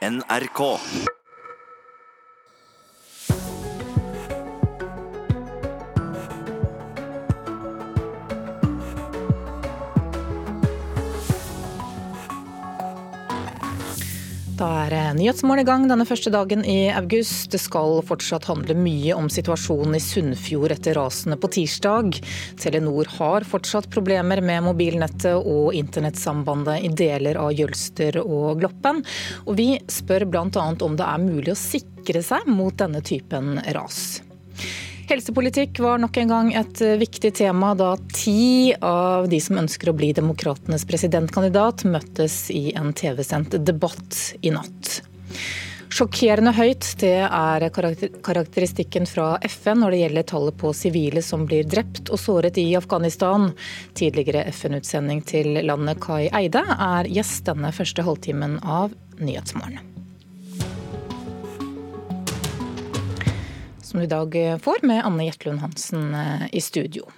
NRK. Er Nyhetsmorgen i gang denne første dagen i august. Det skal fortsatt handle mye om situasjonen i Sunnfjord etter rasene på tirsdag. Telenor har fortsatt problemer med mobilnettet og internettsambandet i deler av Jølster og Gloppen. Og vi spør bl.a. om det er mulig å sikre seg mot denne typen ras. Helsepolitikk var nok en gang et viktig tema da ti av de som ønsker å bli demokratenes presidentkandidat, møttes i en TV-sendt debatt i natt. Sjokkerende høyt, det er karakteristikken fra FN når det gjelder tallet på sivile som blir drept og såret i Afghanistan. Tidligere FN-utsending til landet Kai Eide er gjest denne første halvtimen av Nyhetsmorgen. Som du i dag får med Anne Gjertlund Hansen eh, i studio.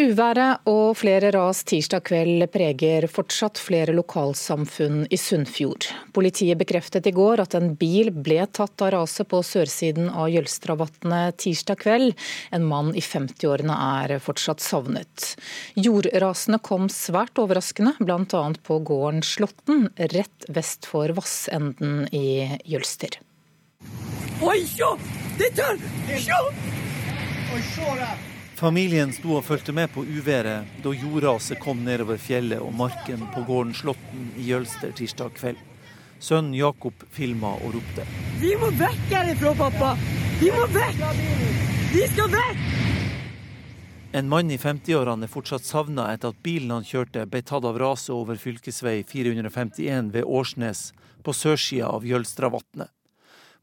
Uværet og flere ras tirsdag kveld preger fortsatt flere lokalsamfunn i Sunnfjord. Politiet bekreftet i går at en bil ble tatt av raset på sørsiden av Jølstravatnet tirsdag kveld. En mann i 50-årene er fortsatt savnet. Jordrasene kom svært overraskende, bl.a. på gården Slåtten, rett vest for Vassenden i Jølster. Oi, Familien sto og fulgte med på uværet da jordraset kom nedover fjellet og marken på gården Slåtten i Jølster tirsdag kveld. Sønnen Jakob filma og ropte. Vi må vekk herifra, pappa! Vi må vekk! Vi skal vekk! En mann i 50-årene er fortsatt savna etter at bilen han kjørte ble tatt av raset over fylkesvei 451 ved Årsnes på sørsida av Jølstravatnet.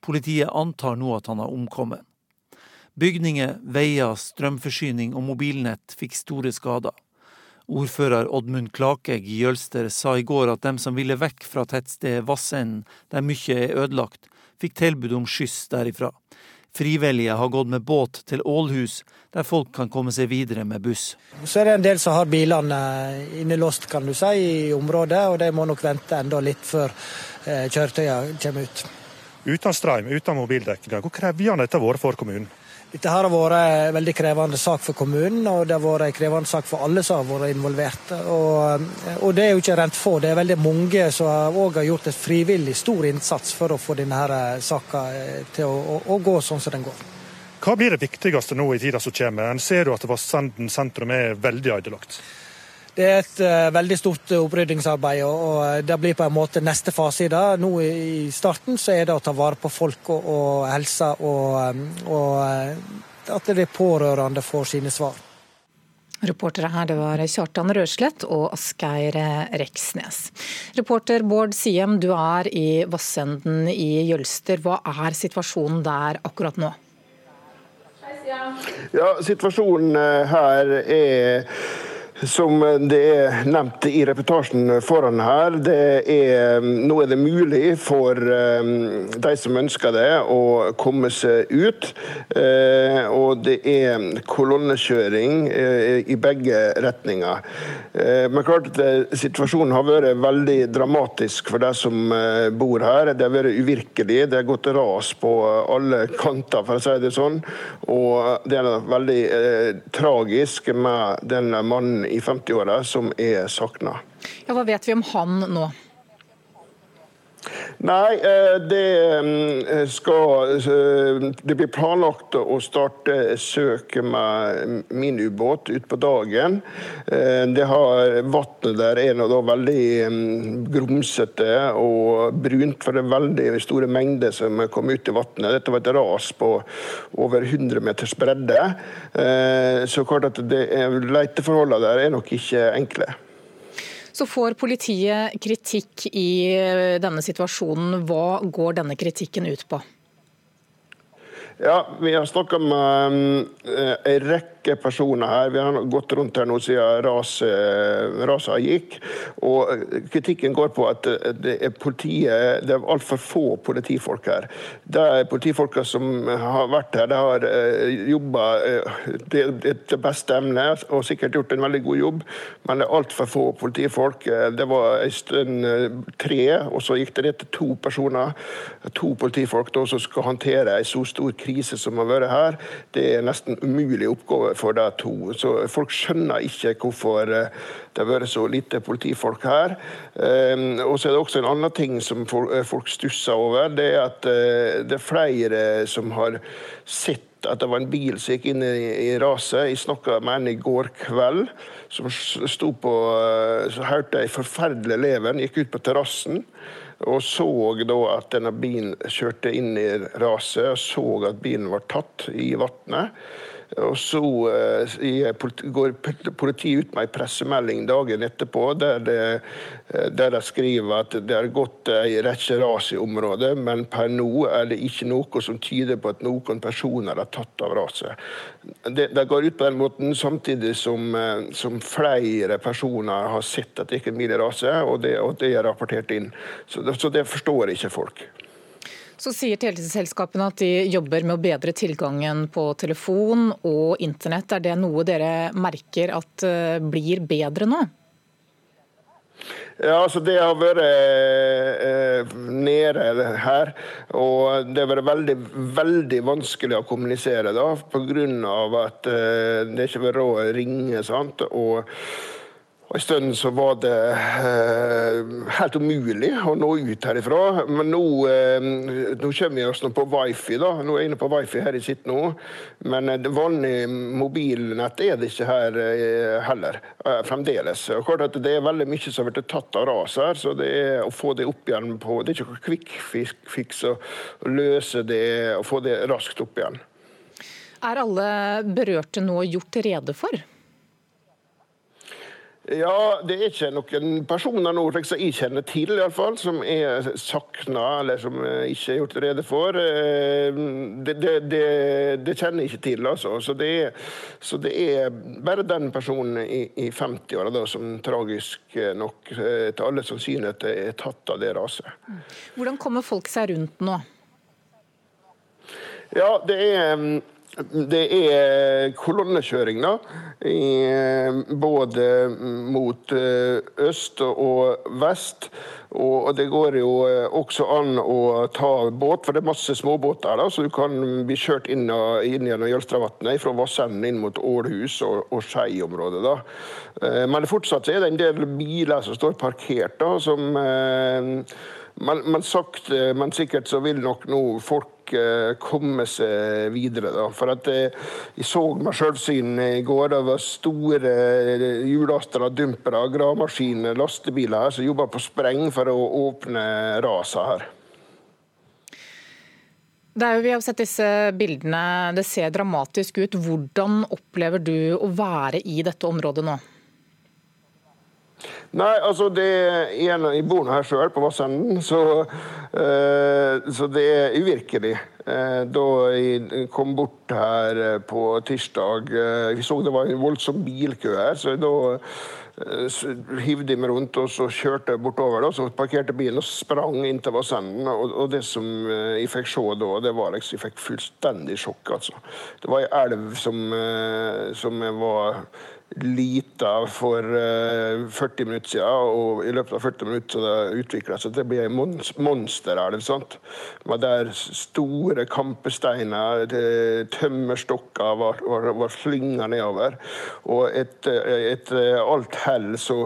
Politiet antar nå at han har omkommet. Bygninger, veier, strømforsyning og mobilnett fikk store skader. Ordfører Oddmund Klakegg i Jølster sa i går at dem som ville vekk fra tettstedet Vassenden, der mye er ødelagt, fikk tilbud om skyss derifra. Frivillige har gått med båt til Ålhus, der folk kan komme seg videre med buss. Så er det en del som har bilene innelåst kan du si, i området, og de må nok vente enda litt før eh, kjøretøyene kommer ut. Uten strøm, uten mobildekning, hvor krevende dette har vært for kommunen? Dette har vært en veldig krevende sak for kommunen, og det har vært en krevende sak for alle som har vært involvert. Og, og det er jo ikke rent få, det er veldig mange som òg har gjort et frivillig stor innsats for å få denne saka eh, til å, å, å, gå sånn som den går. Hva blir det viktigste nå i tida som kommer? En ser jo at Vassenden sentrum er veldig ødelagt. Det er et uh, veldig stort oppryddingsarbeid, og, og, eh, det blir på en måte neste fase i det. Nå i starten så er det å ta vare på folk og, og helsa, og, og at de pårørende får sine svar. Reportere her det var Kjartan Røslett og Asgeir Reksnes. Reporter Bård Siem, du er i Vassenden i Jølster. Hva er situasjonen der akkurat nå? Ja, Situasjonen her er som det er nevnt i reportasjen foran her, er, nå er det mulig for de som ønsker det, å komme seg ut. Og det er kolonnekjøring i begge retninger. Men klart at situasjonen har vært veldig dramatisk for de som bor her. Det har vært uvirkelig. Det har gått ras på alle kanter, for å si det sånn. Og det er veldig tragisk med den mannen i 50-åra som er savna. Ja, hva vet vi om han nå? Nei, eh, det mm, skal eh, Det blir planlagt å starte søk med miniubåt utpå dagen. Eh, det har Vannet der er nå veldig mm, grumsete og brunt, for det er veldig store mengder som kom ut i vannet. Dette var et ras på over 100 meters bredde. Så klart at leteforholdene der er nok ikke enkle. Så får politiet kritikk i denne situasjonen. Hva går denne kritikken ut på? Ja, vi har snakka med um, en rekke personer her. Vi har gått rundt her nå siden raset, raset gikk. Og kritikken går på at det er politiet Det er altfor få politifolk her. De politifolka som har vært her, de har uh, jobba etter beste emne og sikkert gjort en veldig god jobb, men det er altfor få politifolk. Det var en stund tre, og så gikk det ned til to personer. To politifolk da, som skal håndtere en så stor krise krise som har vært her, det er nesten umulig oppgave for de to. Så folk skjønner ikke hvorfor eh, det har vært så lite politifolk her. Ehm, og så er det også en annen ting som eh, folk stusser over. Det er at eh, det er flere som har sett at det var en bil som gikk inn i raset. Jeg snakka med en i går kveld som sto på Så hørte jeg forferdelig leven, gikk ut på terrassen og så da at denne bilen kjørte inn i raset, og så at bilen var tatt i vannet. Og så uh, går politiet ut med en pressemelding dagen etterpå der, de, eh, der de skriver at det har gått ei rekke ras i området, men per nå er det ikke noe som tyder på at noen personer er tatt av raset. Det, det går ut på den måten samtidig som, som flere personer har sett at det ikke er i raset, og det, og det er rapportert inn. Så, så det forstår ikke folk. Så sier teleselskapene at de jobber med å bedre tilgangen på telefon og internett. Er det noe dere merker at eh, blir bedre nå? Ja, altså Det har vært eh, nede her. Og det har vært veldig, veldig vanskelig å kommunisere da, pga. at eh, det ikke har vært råd å ringe. sant? Og og En stund så var det eh, helt umulig å nå ut herifra. Men nå, eh, nå kommer vi oss nå på wifi. da. Nå er jeg inne på wifi her jeg sitter nå. Men eh, vanlig mobilnett er det ikke her eh, heller. Eh, fremdeles. Og klart at Det er veldig mye som har blitt tatt av ras her. så det er å få det opp igjen på Det er ikke kvikkfiks å løse det og få det raskt opp igjen. Er alle berørte nå gjort rede for? Ja, det er ikke noen personer nå som jeg kjenner til, i alle fall, som er sakna eller som ikke er gjort rede for. Eh, det, det, det, det kjenner jeg ikke til, altså. Så det, er, så det er bare den personen i, i 50-åra som tragisk nok eh, til alle sannsynlighet er tatt av det raset. Hvordan kommer folk seg rundt nå? Ja, det er det er kolonnekjøring, da. I, både mot eh, øst og vest. Og det går jo eh, også an å ta båt, for det er masse småbåter der, så du kan bli kjørt inn, inn gjennom Jølstravatnet fra Vassenden inn mot Ålhus og, og Skei-området. da. Eh, men fortsatt er det en del biler som står parkert, da, som men, men, sagt, men sikkert så vil nok nå folk komme seg videre. Da. For at eh, Jeg så med sjølsyn i går. Det var store eh, hjullaster, dumpere, gravemaskiner, lastebiler her som jobba på spreng for å åpne raset her. Jo, vi har sett disse bildene. Det ser dramatisk ut. Hvordan opplever du å være i dette området nå? Nei, altså det er Jeg bor her sjøl, på Vassenden, så, uh, så, det er uvirkelig. Uh, da jeg kom bort her uh, på tirsdag Vi så det var en voldsom bilkø her, så da hivde jeg meg rundt og så kjørte jeg bortover. Da, så parkerte bilen og sprang inn til Vassenden. Og, og, det som jeg fikk se da, det var liksom, jeg fikk fullstendig sjokk. altså. Det var ei elv som, som var lita for 40 eh, minutter siden, og i løpet av 40 minutter så det utvikla seg til å bli ei monsterelv. Med der store kampesteiner, tømmerstokker var, var, var slynga nedover. Og etter, et, alt hell så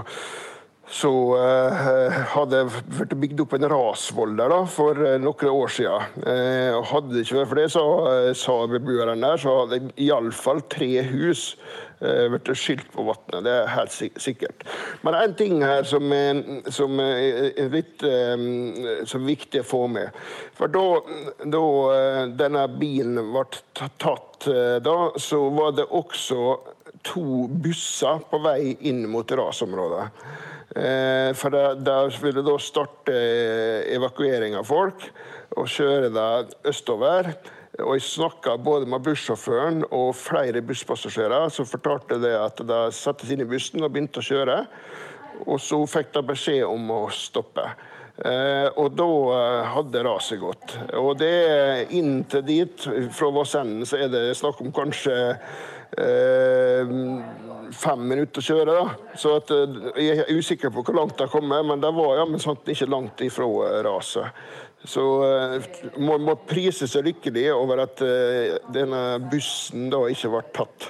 så eh, hadde blitt bygd opp en rasvoll der da, for uh, noen år siden. og hadde det ikke vært for det, så sa beboerne der, så hadde iallfall tre hus blitt skylt på vannet. Det er helt sikkert. Men en ting her som er, som er litt som viktig å få med. For da, da denne bilen ble tatt, da, så var det også to busser på vei inn mot rasområdet. Eh, for da vil det da starte evakuering av folk og kjøre det østover. Og jeg snakka både med bussjåføren og flere busspassasjerer som fortalte det at de satte seg inn i bussen og begynte å kjøre. Og så fikk de beskjed om å stoppe. Eh, og da eh, hadde raset gått. Og det inn til dit, fra Vassenden, så er det snakk om kanskje eh, fem minutter å kjøre. da. Så at, eh, jeg er usikker på hvor langt de har kommet, men de var ja, men sant, ikke langt ifra raset. Så man må prise seg lykkelig over at denne bussen da ikke ble tatt.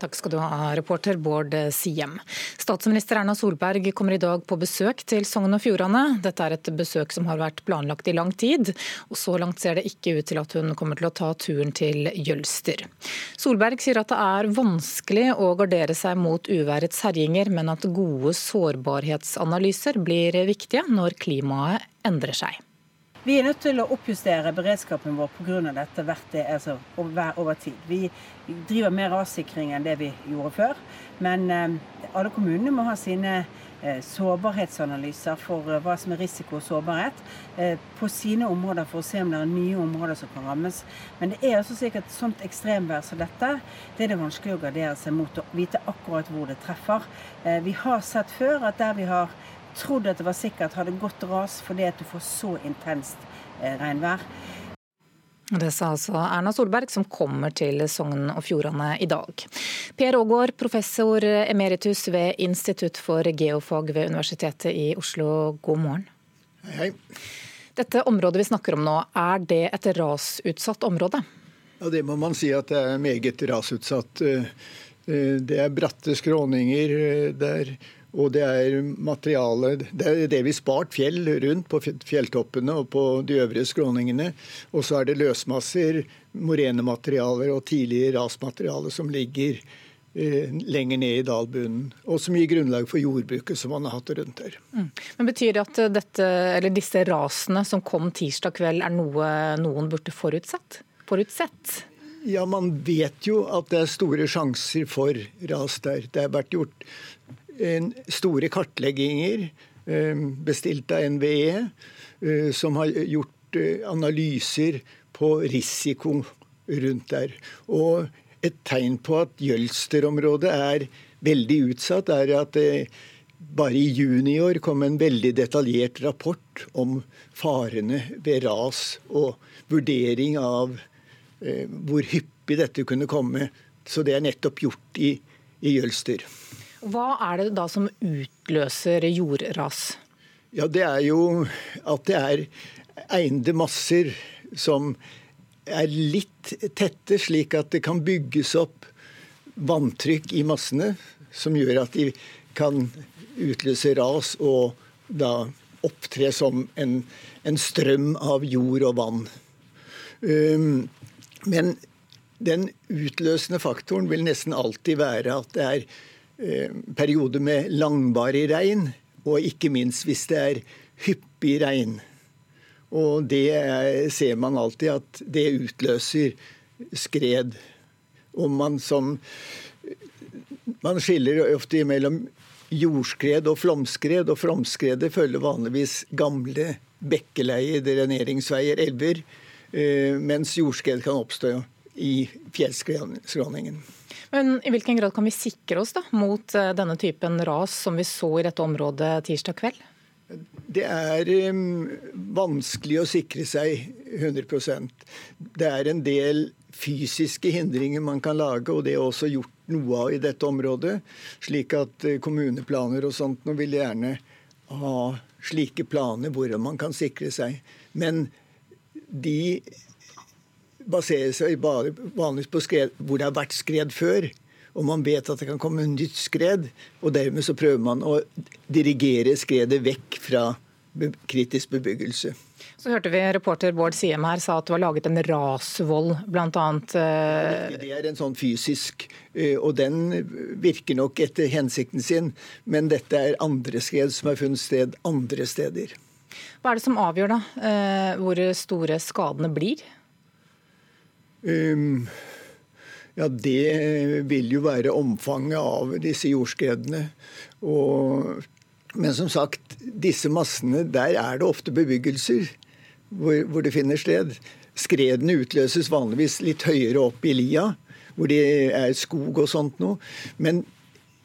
Takk skal du ha, reporter Bård Siem. Statsminister Erna Solberg kommer i dag på besøk til Sogn og Fjordane. Dette er et besøk som har vært planlagt i lang tid, og så langt ser det ikke ut til at hun kommer til å ta turen til Jølster. Solberg sier at det er vanskelig å gardere seg mot uværets herjinger, men at gode sårbarhetsanalyser blir viktige når klimaet endrer seg. Vi er nødt til å oppjustere beredskapen vår pga. dette hvert, altså, over tid. Vi driver mer rassikring enn det vi gjorde før. Men eh, alle kommunene må ha sine eh, sårbarhetsanalyser for eh, hva som er risiko og sårbarhet på sine områder for å se om det er nye områder som kan rammes. Men det er altså slik at sånt ekstremvær som dette, det er det vanskelig å gardere seg mot å vite akkurat hvor det treffer. Vi har sett før at der vi har trodd at det var sikkert, hadde gått ras fordi at du får så intenst eh, regnvær. Det sa altså Erna Solberg, som kommer til Sogn og Fjordane i dag. Per Aagaard, professor emeritus ved Institutt for geofag ved Universitetet i Oslo, god morgen. Hei, hei. Dette området vi snakker om nå, er det et rasutsatt område? Ja, Det må man si at det er meget rasutsatt. Eh, eh, det er bratte skråninger. Det er og det er materiale Det er delvis spart fjell rundt på fjelltoppene og på de øvrige skråningene. Og så er det løsmasser, morenematerialer og tidligere rasmateriale som ligger eh, lenger ned i dalbunnen, og som gir grunnlag for jordbruket som man har hatt rundt der. Mm. Men Betyr det at dette, disse rasene som kom tirsdag kveld, er noe noen burde forutsett? forutsett? Ja, Man vet jo at det er store sjanser for ras der. Det har vært gjort store kartlegginger eh, bestilt av NVE, eh, som har gjort eh, analyser på risiko rundt der. Og et tegn på at Jølster-området er veldig utsatt, er at bare i juni i år kom en veldig detaljert rapport om farene ved ras og vurdering av hvor hyppig dette kunne komme. Så det er nettopp gjort i, i Jølster. Hva er det da som utløser jordras? Ja, Det er jo at det er egnede masser som er litt tette, slik at det kan bygges opp vanntrykk i massene, som gjør at de kan utløse ras og da opptre som en, en strøm av jord og vann. Um, men den utløsende faktoren vil nesten alltid være at det er Eh, periode med langvarig regn, og ikke minst hvis det er hyppig regn. Og det er, ser man alltid at det utløser skred. Og man som Man skiller ofte mellom jordskred og flomskred, og flomskredet følger vanligvis gamle bekkeleier, dreneringsveier, elver, eh, mens jordskred kan oppstå i fjellskråningen. Men I hvilken grad kan vi sikre oss da, mot eh, denne typen ras som vi så i dette området tirsdag kveld? Det er um, vanskelig å sikre seg 100% Det er en del fysiske hindringer man kan lage, og det er også gjort noe av i dette området. Slik at uh, kommuneplaner og sånt nå vil gjerne ha slike planer hvor man kan sikre seg. Men de baserer seg vanligvis på skred hvor det har vært skred før. Og man vet at det kan komme nytt skred, og dermed så prøver man å dirigere skredet vekk fra kritisk bebyggelse. Så hørte vi reporter Bård Siem her sa at det var laget en rasvoll, bl.a. Eh, det er en sånn fysisk, eh, og den virker nok etter hensikten sin. Men dette er andre skred som har funnet sted andre steder. Hva er det som avgjør da eh, hvor store skadene blir? Um, ja, det vil jo være omfanget av disse jordskredene. Og, men som sagt, disse massene, der er det ofte bebyggelser hvor, hvor det finner sted. Skredene utløses vanligvis litt høyere opp i lia, hvor det er skog og sånt noe. Men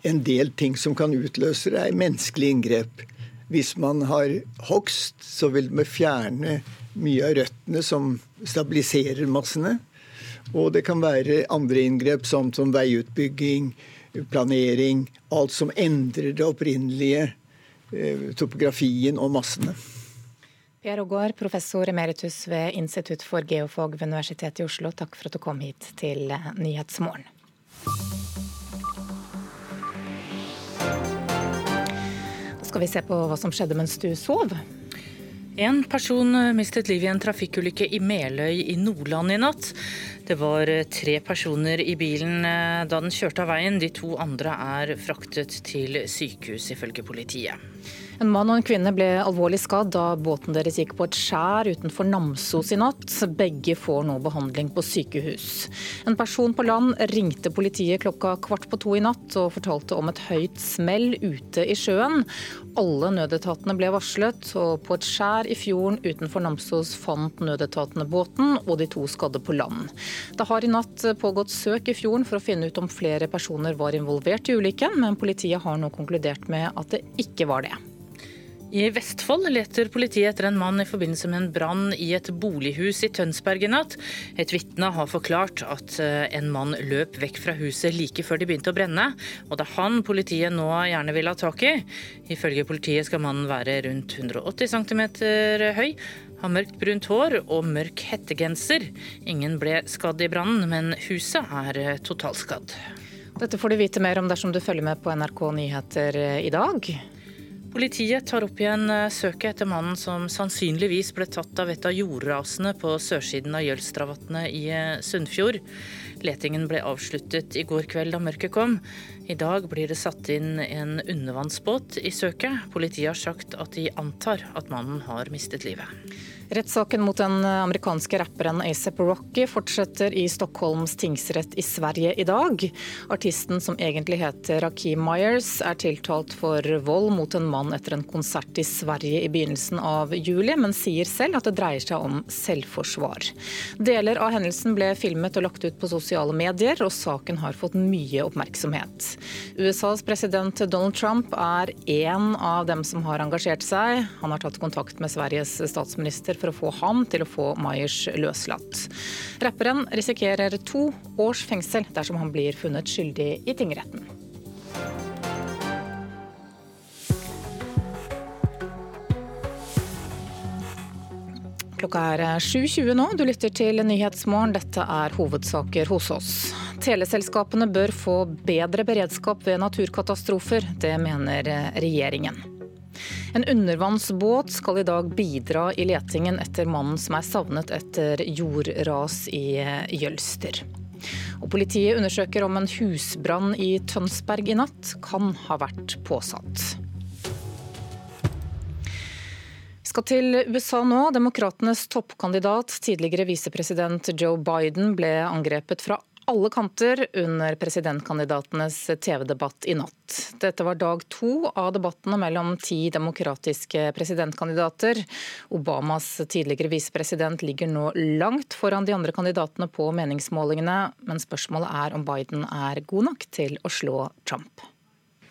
en del ting som kan utløse det, er menneskelige inngrep. Hvis man har hogst, så vil man fjerne mye av røttene som stabiliserer massene. Og det kan være andre inngrep som, som veiutbygging, planering. Alt som endrer det opprinnelige eh, topografien og massene. Per Aagaard, professor emeritus ved Institutt for geofag ved Universitetet i Oslo, takk for at du kom hit til Nyhetsmorgen. skal vi se på hva som skjedde mens du sov. En person mistet livet i en trafikkulykke i Meløy i Nordland i natt. Det var tre personer i bilen eh, da den kjørte av veien. De to andre er fraktet til sykehus, ifølge politiet. En mann og en kvinne ble alvorlig skadd da båten deres gikk på et skjær utenfor Namsos i natt. Begge får nå behandling på sykehus. En person på land ringte politiet klokka kvart på to i natt og fortalte om et høyt smell ute i sjøen. Alle nødetatene ble varslet, og på et skjær i fjorden utenfor Namsos fant nødetatene båten og de to skadde på land. Det har i natt pågått søk i fjorden for å finne ut om flere personer var involvert i ulykken, men politiet har nå konkludert med at det ikke var det. I Vestfold leter politiet etter en mann i forbindelse med en brann i et bolighus i Tønsberg i natt. Et vitne har forklart at eh, en mann løp vekk fra huset like før de begynte å brenne, og det er han politiet nå gjerne vil ha tak i. Ifølge politiet skal mannen være rundt 180 cm høy, ha mørkt brunt hår og mørk hettegenser. Ingen ble skadd i brannen, men huset er eh, totalskadd. Dette får du vite mer om dersom du følger med på NRK Nyheter eh, i dag. Politiet tar opp igjen eh, søket etter mannen som sannsynligvis ble tatt av et av jordrasene på sørsiden av Jølstravatnet i eh, Sunnfjord. Letingen ble avsluttet i går kveld da mørket kom. I dag blir det satt inn en undervannsbåt i søket. Politiet har sagt at de antar at mannen har mistet livet. Rettssaken mot den amerikanske rapperen ASAP Rocky fortsetter i Stockholms tingsrett i Sverige i dag. Artisten, som egentlig heter Rakim Myers, er tiltalt for vold mot en mann etter en konsert i Sverige i begynnelsen av juli, men sier selv at det dreier seg om selvforsvar. Deler av hendelsen ble filmet og lagt ut på sosiale medier, og saken har fått mye oppmerksomhet. USAs president Donald Trump er én av dem som har engasjert seg. Han har tatt kontakt med Sveriges statsminister muligheter for å få ham til å få Myers løslatt. Rapperen risikerer to års fengsel dersom han blir funnet skyldig i tingretten. Klokka er 7.20 nå. Du lytter til Nyhetsmorgen. Dette er hovedsaker hos oss. Teleselskapene bør få bedre beredskap ved naturkatastrofer. Det mener regjeringen. En undervannsbåt skal i dag bidra i letingen etter mannen som er savnet etter jordras i Jølster. Og politiet undersøker om en husbrann i Tønsberg i natt kan ha vært påsatt. Vi skal til USA nå. Demokratenes toppkandidat, tidligere visepresident Joe Biden, ble angrepet fra alle kanter under presidentkandidatenes TV-debatt i natt. Dette var dag to av debattene mellom ti demokratiske presidentkandidater. Obamas tidligere visepresident ligger nå langt foran de andre kandidatene på meningsmålingene, men spørsmålet er om Biden er god nok til å slå Trump.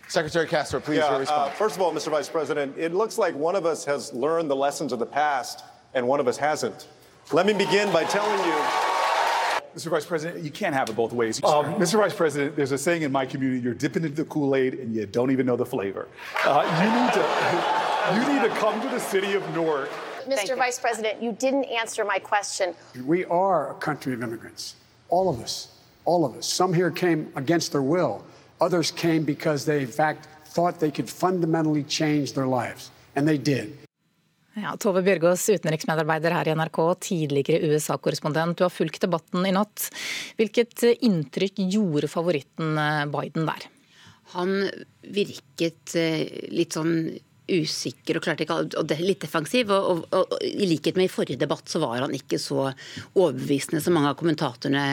Secretary Castro, please, yeah, uh, first of all, Mr. Vice President, it looks like one of us has learned the lessons of the past and one of us hasn't. Let me begin by telling you Mr. Vice President, you can't have it both ways. Um, Mr. Vice President, there's a saying in my community: you're dipping into the Kool-Aid and you don't even know the flavor. Uh, you need to, you need to come to the city of Newark. Mr. Vice President, you didn't answer my question. We are a country of immigrants, all of us, all of us. Some here came against their will. Others came because they, in fact, thought they could fundamentally change their lives, and they did. Ja, Tove Bjørgaas, utenriksmedarbeider her i NRK, tidligere USA-korrespondent. Du har fulgt debatten i natt. Hvilket inntrykk gjorde favoritten eh, Biden der? Han virket eh, litt sånn usikker og ikke og litt defensiv. Og, og, og, I likhet med i forrige debatt så var han ikke så overbevisende som mange av kommentatorene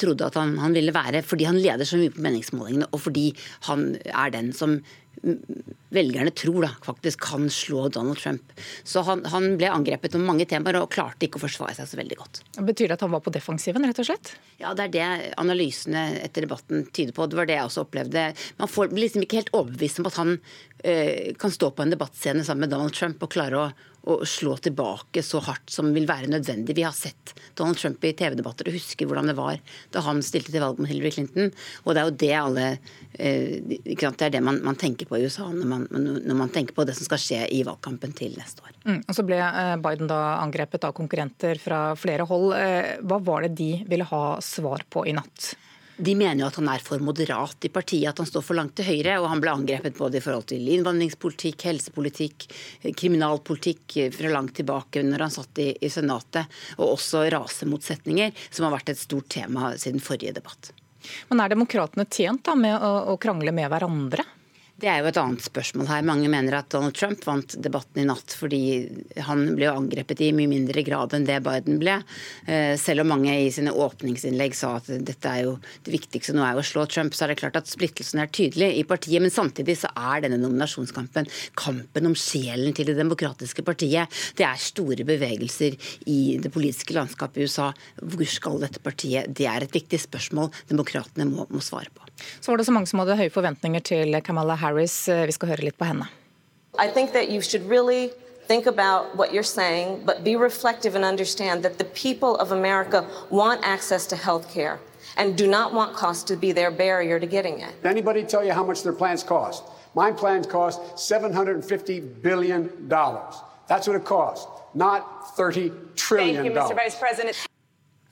trodde at han, han ville være, fordi han leder så mye på meningsmålingene, og fordi han er den som velgerne tror da, faktisk kan slå Donald Trump. Så han, han ble angrepet om mange temaer og klarte ikke å forsvare seg så veldig godt. Betyr det at han var på defensiven, rett og slett? Ja, det er det analysene etter debatten tyder på. Det var det jeg også opplevde. Man får liksom ikke helt overbevist om at han øh, kan stå på en debattscene sammen med Donald Trump og klare å å slå tilbake så hardt som vil være nødvendig. Vi har sett Donald Trump i TV-debatter og husker hvordan det var da han stilte til valg mot Hillary Clinton. Og det er jo det alle eh, Det er det man, man tenker på i USA når man, når man, tenker på det som skal skje i valgkampen til neste år. Mm, og Så ble eh, Biden da angrepet av konkurrenter fra flere hold. Eh, hva var det de ville ha svar på i natt? De mener jo at han er for moderat i partiet, at han står for langt til høyre. Og han ble angrepet både i forhold til innvandringspolitikk, helsepolitikk, kriminalpolitikk fra langt tilbake når han satt i, i Senatet, og også rasemotsetninger, som har vært et stort tema siden forrige debatt. Men er demokratene tjent da med å, å krangle med hverandre? Det er jo et annet spørsmål her. Mange mener at Donald Trump vant debatten i natt fordi han ble angrepet i mye mindre grad enn det Biden ble. Eh, selv om mange i sine åpningsinnlegg sa at dette er jo det viktigste nå er å slå Trump, så er det klart at splittelsen er tydelig i partiet. Men samtidig så er denne nominasjonskampen kampen om sjelen til det demokratiske partiet. Det er store bevegelser i det politiske landskapet i USA. Hvor skal dette partiet? Det er et viktig spørsmål demokratene må, må svare på. Så var det så mange som hadde høye forventninger til Kamala Harris. Eh, vi skal høre litt på henne. I think that you should really think about what you're saying, but be reflective and understand that the people of America want access to health care and do not want cost to be their barrier to getting it. Did anybody tell you how much their plans cost? My plans cost $750 billion. That's what it costs, not $30 trillion. Thank you, Mr. Vice President.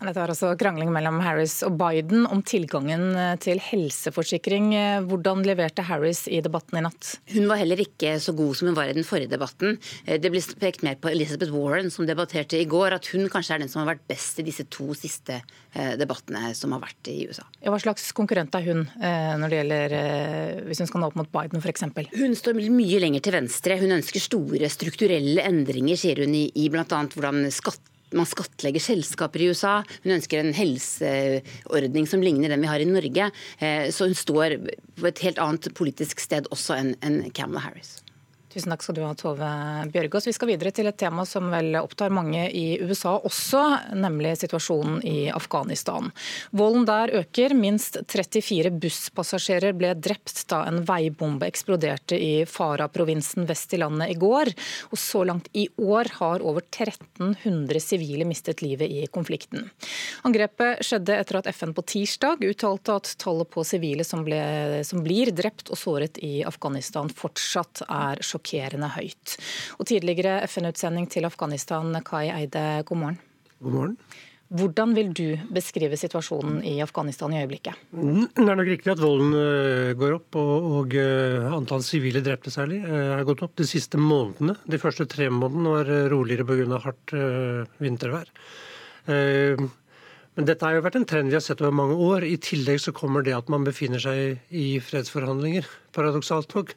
Dette er altså krangling mellom Harris og Biden om tilgangen eh, til helseforsikring. Eh, hvordan leverte Harris i debatten i natt? Hun var heller ikke så god som hun var i den forrige debatten. Eh, det ble pekt mer på Elizabeth Warren, som debatterte i går, at hun kanskje er den som har vært best i disse to siste debattene som har vært i USA. Hva slags konkurrent er hun når det gjelder hvis hun skal nå opp mot Biden f.eks.? Hun står mye lenger til venstre. Hun ønsker store strukturelle endringer, sier hun, i, i bl.a. hvordan skatt man skattlegger selskaper i USA. Hun ønsker en helseordning som ligner den vi har i Norge. Eh, så hun står på et helt annet politisk sted også enn Kamala Harris. Tusen takk skal du ha, Tove Bjørgaas. Vi skal videre til et tema som vel opptar mange i USA også, nemlig situasjonen i Afghanistan. Volden der øker. Minst 34 busspassasjerer ble drept da en veibombe eksploderte i Farah-provinsen vest i landet i går. Og så langt i år har over 1300 sivile mistet livet i konflikten. Angrepet skjedde etter at FN på tirsdag uttalte at tallet på sivile som, ble, som blir drept og såret i Afghanistan fortsatt er sjokkerende sjokkerende høyt. Og tidligere FN-utsending til Afghanistan, Kai Eide, god morgen. God morgen. Hvordan vil du beskrive situasjonen i Afghanistan i øyeblikket? Mm, det er nok riktig at volden eh, går opp, og, og eh, antall sivile drepte særlig eh, har gått opp de siste månedene. De første tre månedene var roligere pga. hardt vintervær. Men dette har jo vært en trend vi har sett over mange år. I tillegg så kommer det at man befinner seg i fredsforhandlinger, paradoksalt nok.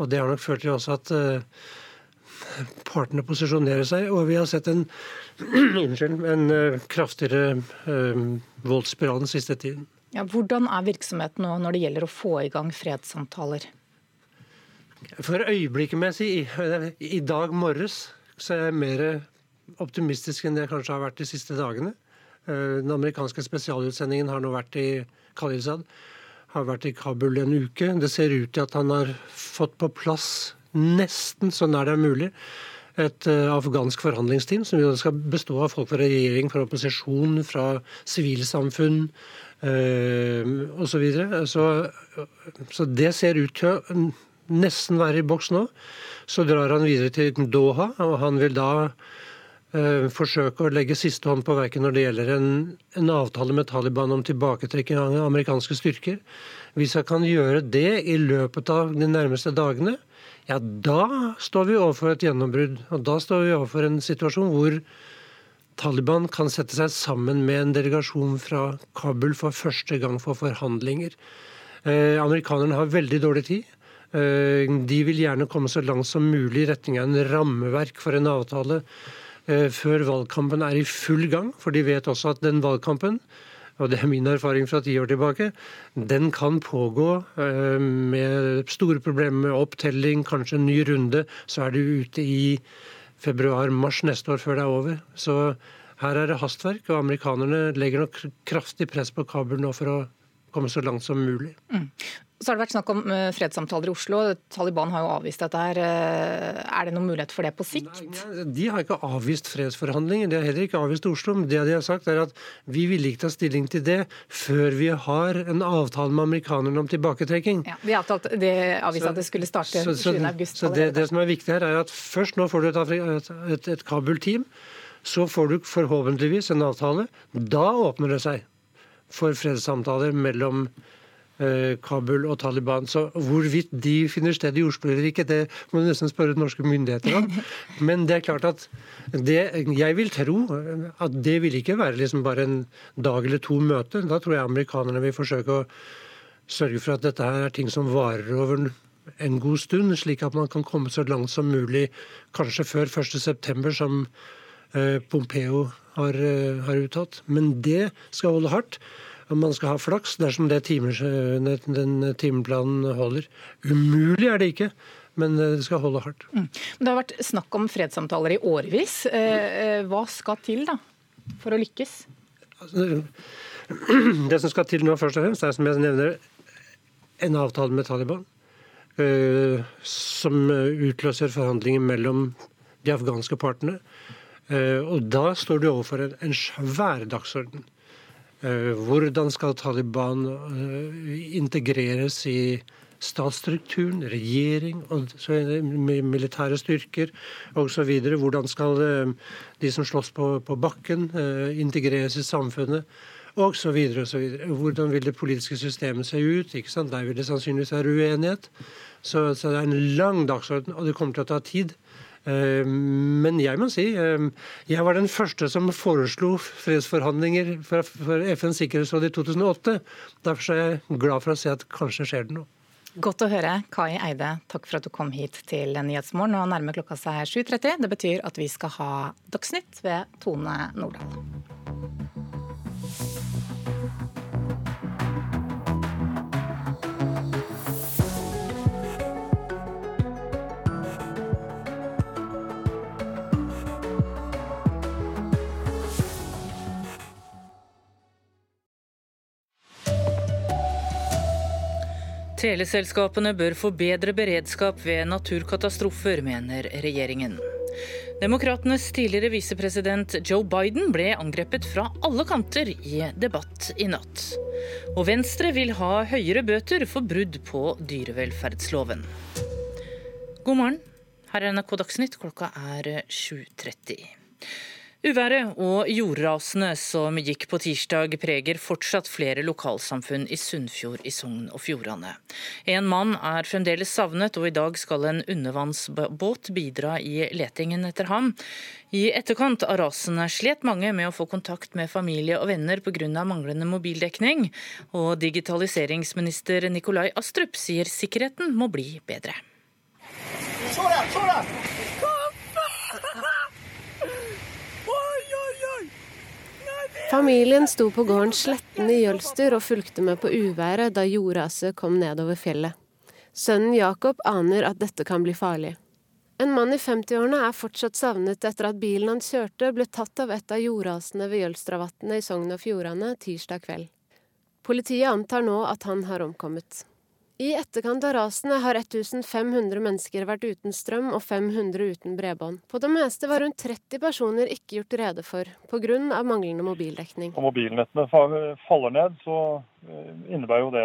Og det har nok ført til også at uh, partene posisjonerer seg. Og vi har sett en, en uh, kraftigere uh, voldsspiral den siste tiden. Ja, hvordan er virksomheten nå når det gjelder å få i gang fredssamtaler? For øyeblikket, må jeg si, i, dag morges så er jeg mer optimistisk enn det jeg kanskje har vært de siste dagene. Den amerikanske spesialutsendingen har nå vært i Khalilzad har vært i Kabul en uke. Det ser ut til at han har fått på plass, nesten så nær det er mulig, et uh, afghansk forhandlingsteam som skal bestå av folk fra regjering, fra opposisjon, fra sivilsamfunn øh, osv. Så, videre. så Så det ser ut til å nesten være i boks nå. Så drar han videre til Doha, og han vil da Eh, forsøke å legge siste hånd på verket når det gjelder en, en, avtale med Taliban om tilbaketrekking av amerikanske styrker. Hvis jeg kan gjøre det i løpet av de nærmeste dagene, ja, da står vi overfor et gjennombrudd. Og da står vi overfor en situasjon hvor Taliban kan sette seg sammen med en delegasjon fra Kabul for første gang for forhandlinger. Eh, amerikanerne har veldig dårlig tid. Eh, de vil gjerne komme så langt som mulig i retning av en rammeverk for en avtale Eh, før valgkampen er i full gang. For de vet også at den valgkampen og det er min erfaring fra ti år tilbake, den kan pågå eh, med store problemer med opptelling, kanskje en ny runde. Så er du ute i februar-mars neste år før det er over. Så her er det hastverk, og amerikanerne legger nok kraftig press på Kabul nå for å komme så langt som mulig. Mm. Så har det vært snakk om eh, fredssamtaler i Oslo. Taliban har jo avvist dette. her. Eh, er det noen mulighet for det på sikt? Nei, de har ikke avvist fredsforhandlinger. De har heller ikke avvist Oslo. Men det de har sagt er at vi vil ikke ta stilling til det før vi har en avtale med amerikanerne om tilbaketrekking. Ja, de avtalte, de avviste at det skulle starte 7.8. Så, så det, det, som er viktig her, er at først nå får du et, et, et, et Kabul-team. Så får du forhåpentligvis en avtale. Da åpner det seg for fredssamtaler mellom Kabul og Taliban. Så hvorvidt de finner sted i Oslo eller ikke, det må du nesten spørre norske myndigheter om. Men det er klart at det, jeg vil tro at det vil ikke være liksom bare en dag eller to møte. Da tror jeg amerikanerne vil forsøke å sørge for at dette her er ting som varer over en god stund, slik at man kan komme så langt som mulig, kanskje før 1.9., som eh, Pompeo har, eh, har uttalt. Men det skal holde hardt man skal ha flaks dersom det timer, den timeplanen holder. Umulig er det ikke. Men det skal holde hardt. Mm. Det har vært snakk om fredssamtaler i årevis. Eh, eh, hva skal til da, for å lykkes? Altså, det som skal til nå, først og fremst, er som jeg nevner, en avtale med Taliban. Eh, som utløser forhandlinger mellom de afghanske partene. Og da står du overfor en svær dagsorden. Eh, hvordan skal Taliban eh, integreres i statsstrukturen, regjering, militære styrker osv. Hvordan skal eh, de som slåss på, bakken, integreres i samfunnet? Og så videre, og så. Hvordan vil det politiske systemet se ut? Ikke sant? Der vil det sannsynligvis være uenighet. Så, så det er en lang dagsorden, og det kommer til å ta tid. Eh, men jeg må si eh, jeg var den første som foreslo fredsforhandlinger for FNs sikkerhetsråd i 2008. Derfor er jeg glad for å se at kanskje skjer det noe. Godt å høre. Kai Eide, takk for at du kom hit til Nyhetsmorgen. Nå nærmer klokka seg 7.30. Det betyr at vi skal ha Dagsnytt ved Tone Nordahl. Teleselskapene bør få bedre beredskap ved naturkatastrofer, mener regjeringen. Demokratenes tidligere visepresident Joe Biden ble angrepet fra alle kanter i debatt i natt. Og Venstre vil ha høyere bøter for brudd på dyrevelferdsloven. God morgen, her er NRK Dagsnytt, klokka er 7.30. Uværet og jordrasene som gikk på tirsdag preger fortsatt flere lokalsamfunn i Sunnfjord i Sogn og Fjordane. En mann er fremdeles savnet, og i dag skal en undervannsbåt bidra i letingen etter ham. I etterkant av rasene slet mange med å få kontakt med familie og venner pga. manglende mobildekning, og digitaliseringsminister Nikolai Astrup sier sikkerheten må bli bedre. Så der, så der! Familien sto på gården Sletten i Jølster og fulgte med på uværet da jordraset kom nedover fjellet. Sønnen Jakob aner at dette kan bli farlig. En mann i 50-årene er fortsatt savnet etter at bilen han kjørte ble tatt av et av jordrasene ved Jølstravatnet i Sogn og Fjordane tirsdag kveld. Politiet antar nå at han har omkommet. I etterkant av rasene har 1500 mennesker vært uten strøm og 500 uten bredbånd. På det meste var rundt 30 personer ikke gjort rede for, pga. manglende mobildekning. Når mobilnettene faller ned, så innebærer jo det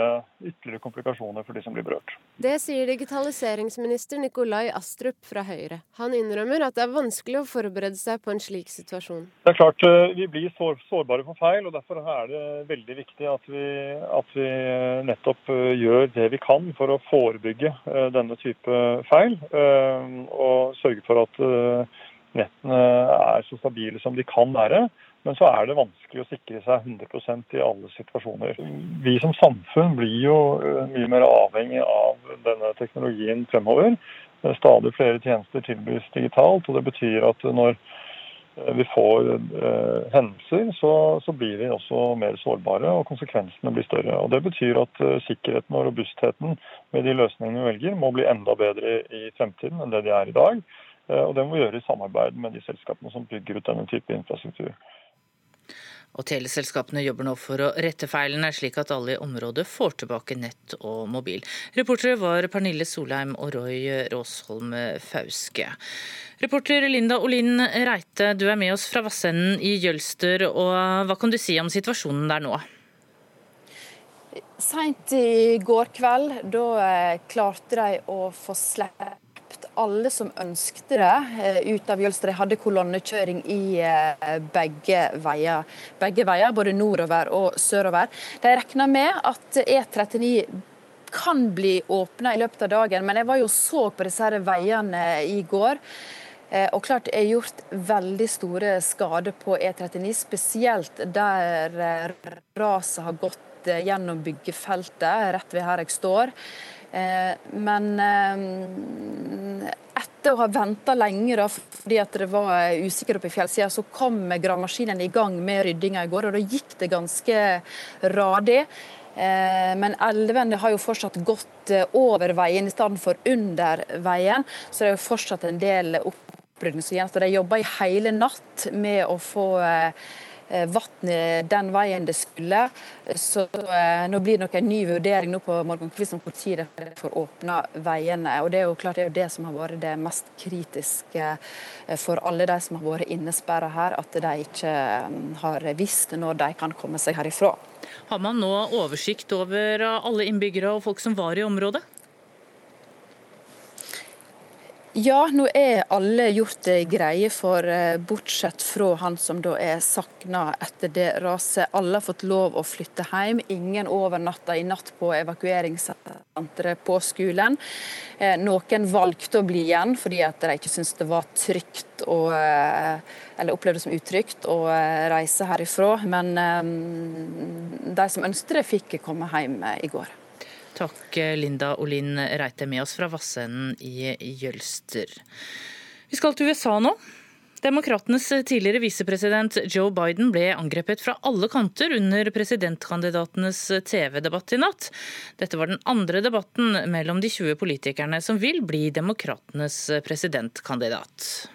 ytterligere komplikasjoner for de som blir berørt. Det sier digitaliseringsminister Nikolai Astrup fra Høyre. Han innrømmer at det er vanskelig å forberede seg på en slik situasjon. Det er klart eh, Vi blir sårbare for feil, og derfor er det veldig viktig at vi, at vi nettopp eh, gjør det vi kan for å forebygge eh, denne type feil. Eh, og sørge for at eh, nettene er så stabile som de kan være. Men så er det vanskelig å sikre seg 100% i alle situasjoner. Vi som samfunn blir jo mye mer avhengig av denne teknologien fremover. Stadig flere tjenester tilbys digitalt. og Det betyr at når eh, vi får eh, hendelser, så, så, blir vi også mer sårbare og konsekvensene blir større. Og Det betyr at eh, sikkerheten og robustheten med de løsningene vi velger må bli enda bedre i fremtiden enn det de er i dag. Eh, og det må vi gjøre i samarbeid med de selskapene som bygger ut denne type infrastruktur. Og teleselskapene jobber nå for å rette feilene, slik at alle i området får tilbake nett og mobil. Reportere var Pernille Solheim og Roy Råsholm Fauske. Reporter Linda Olin Reite, du er med oss fra Vassenden i Jølster. og Hva kan du si om situasjonen der nå? Seint i går kveld, da eh, klarte de å få sluppet alle som ønskte det, eh, ut av Jølster. De hadde kolonnekjøring i eh, begge veier, begge veier, både nordover og sørover. De regna med at E39 kan bli åpna i løpet av dagen, men jeg var jo så på disse her veiene i går. Og klart er gjort veldig store skader på E39, spesielt der raset har gått Eh, gjennom byggefeltet rett ved her jeg står. Eh, men eh, etter å ha venta lenge da, fordi at det var usikkert oppe i fjellsida, så kom gravemaskinen i gang med ryddinga i går, og da gikk det ganske radig. Men elvene har jo fortsatt gått over veien i stedet for under veien, så det er jo fortsatt en del opprydning som gjenstår. De jobber i hele natt med å få Eh, vannet den veien det skulle. Så eh, nå blir det nok en ny vurdering nå på morgenkvisten om når det får åpna veiene. Og Det er jo klart det er det som har vært det mest kritiske eh, for alle de som har vært innesperra her, at de ikke har visst når de kan komme seg herifra. Har man nå oversikt over alle innbyggere og folk som var i området? Ja, nå er alle gjort greie for, eh, bortsett fra han som da er sakna etter det raset. Alle har fått lov å flytte hjem. Ingen overnatta i natt på evakueringssenteret på skolen. Eh, noen valgte å bli igjen fordi at de ikke syntes det var trygt eh, eller opplevde det som utrygt å reise herifra. Men de som ønsket det, fikk komme hjem i går. Takk Linda Olin Reite med oss fra Vassenden i Jølster. Vi skal til USA nå. Demokratenes tidligere visepresident Joe Biden ble angrepet fra alle kanter under presidentkandidatenes TV-debatt i natt. Dette var den andre debatten mellom de 20 politikerne som vil bli demokratenes presidentkandidat.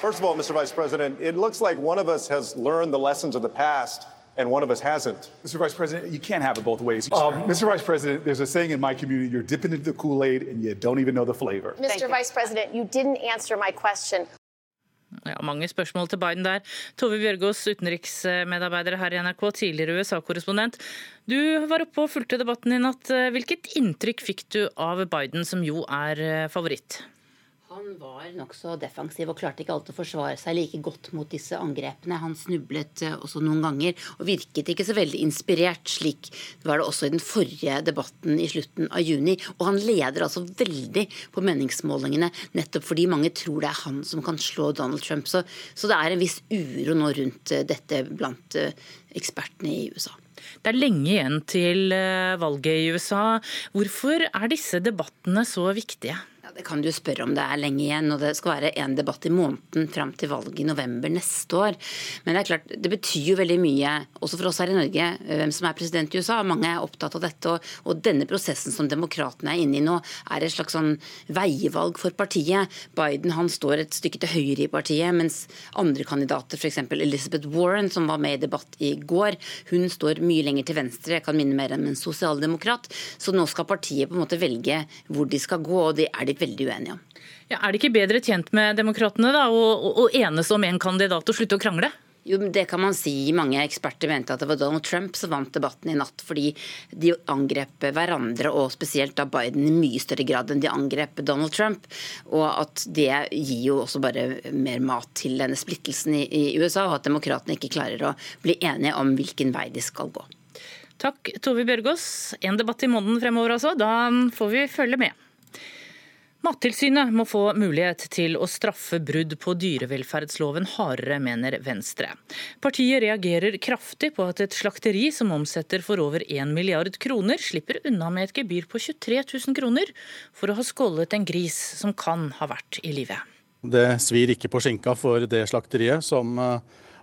First of all, Mr. Vice President, it looks like one of us has learned the lessons of the past and one of us hasn't. Mr. Vice President, you can't have it both ways. Um, Mr. Vice President, there's a saying in my community you're dipping into the Kool Aid and you don't even know the flavor. Mr. Vice President, you didn't answer my question. Ja, mange spørsmål til Biden der. Tove Bjørgaas, utenriksmedarbeider her i NRK, tidligere USA-korrespondent. Du var oppe og fulgte debatten i natt. Hvilket inntrykk fikk du av Biden, som jo er favoritt? Han var nokså defensiv og klarte ikke alltid å forsvare seg like godt mot disse angrepene. Han snublet eh, også noen ganger og virket ikke så veldig inspirert. Slik var det også i den forrige debatten i slutten av juni. Og han leder altså veldig på meningsmålingene, nettopp fordi mange tror det er han som kan slå Donald Trump. Så, så det er en viss uro nå rundt eh, dette blant eh, ekspertene i USA. Det er lenge igjen til valget i USA. Hvorfor er disse debattene så viktige? Det kan du spørre om det er lenge igjen, og det skal være én debatt i måneden fram til valget i november neste år. Men det er klart, det betyr jo veldig mye, også for oss her i Norge, hvem som er president i USA. Mange er opptatt av dette. Og, og denne prosessen som demokratene er inne i nå, er et slags sånn veivalg for partiet. Biden han står et stykke til høyre i partiet, mens andre kandidater, f.eks. Elizabeth Warren, som var med i debatt i går, hun står mye lenger til venstre. Jeg kan minne mer om en sosialdemokrat. Så nå skal partiet på en måte velge hvor de skal gå, og det er de veldig veldig uenige om. Ja, er de ikke bedre tjent med demokratene da, å, å enes om en kandidat og slutte å krangle? Jo, Det kan man si. Mange eksperter mente at det var Donald Trump som vant debatten i natt, fordi de angrep hverandre, og spesielt da Biden, i mye større grad enn de angrep Donald Trump. Og at det gir jo også bare mer mat til denne splittelsen i, i USA, og at demokratene ikke klarer å bli enige om hvilken vei de skal gå. Takk, Tove Bjørgaas. En debatt i måneden fremover, altså. Da får vi følge med. Mattilsynet må få mulighet til å straffe brudd på dyrevelferdsloven hardere, mener Venstre. Partiet reagerer kraftig på at et slakteri som omsetter for over 1 milliard kroner, slipper unna med et gebyr på 23 000 kroner for å ha skålet en gris som kan ha vært i live. Det svir ikke på skinka for det slakteriet som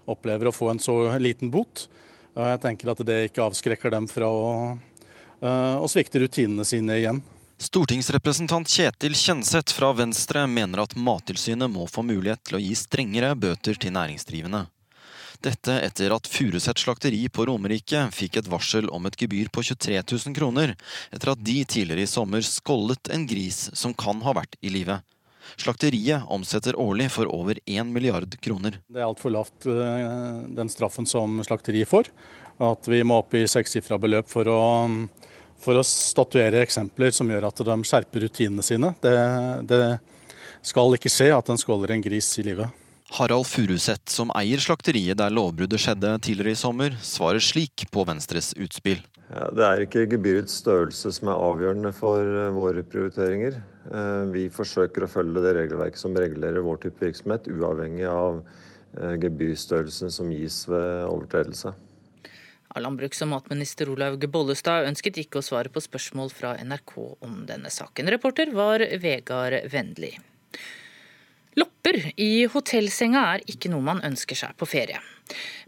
opplever å få en så liten bot. Jeg tenker at det ikke avskrekker dem fra å, å svikte rutinene sine igjen. Stortingsrepresentant Kjetil Kjenseth fra Venstre mener at Mattilsynet må få mulighet til å gi strengere bøter til næringsdrivende. Dette etter at Furuset slakteri på Romerike fikk et varsel om et gebyr på 23 000 kroner, etter at de tidligere i sommer skållet en gris som kan ha vært i live. Slakteriet omsetter årlig for over 1 milliard kroner. Det er altfor lavt eh, den straffen som slakteriet får. At vi må opp i sekssifra beløp for å for å statuere eksempler som gjør at de skjerper rutinene sine. Det, det skal ikke skje at en skåler en gris i livet. Harald Furuseth, som eier slakteriet der lovbruddet skjedde tidligere i sommer, svarer slik på Venstres utspill. Ja, det er ikke gebyrets størrelse som er avgjørende for eh, våre prioriteringer. Eh, vi forsøker å følge det regelverket som regulerer vår type virksomhet, uavhengig av eh, gebyrstørrelsen som gis ved overtredelse. Landbruks- og matminister Olaug Bollestad ønsket ikke å svare på spørsmål fra NRK om denne saken. Reporter var Vegard Vendli. Lopper i hotellsenga er ikke noe man ønsker seg på ferie.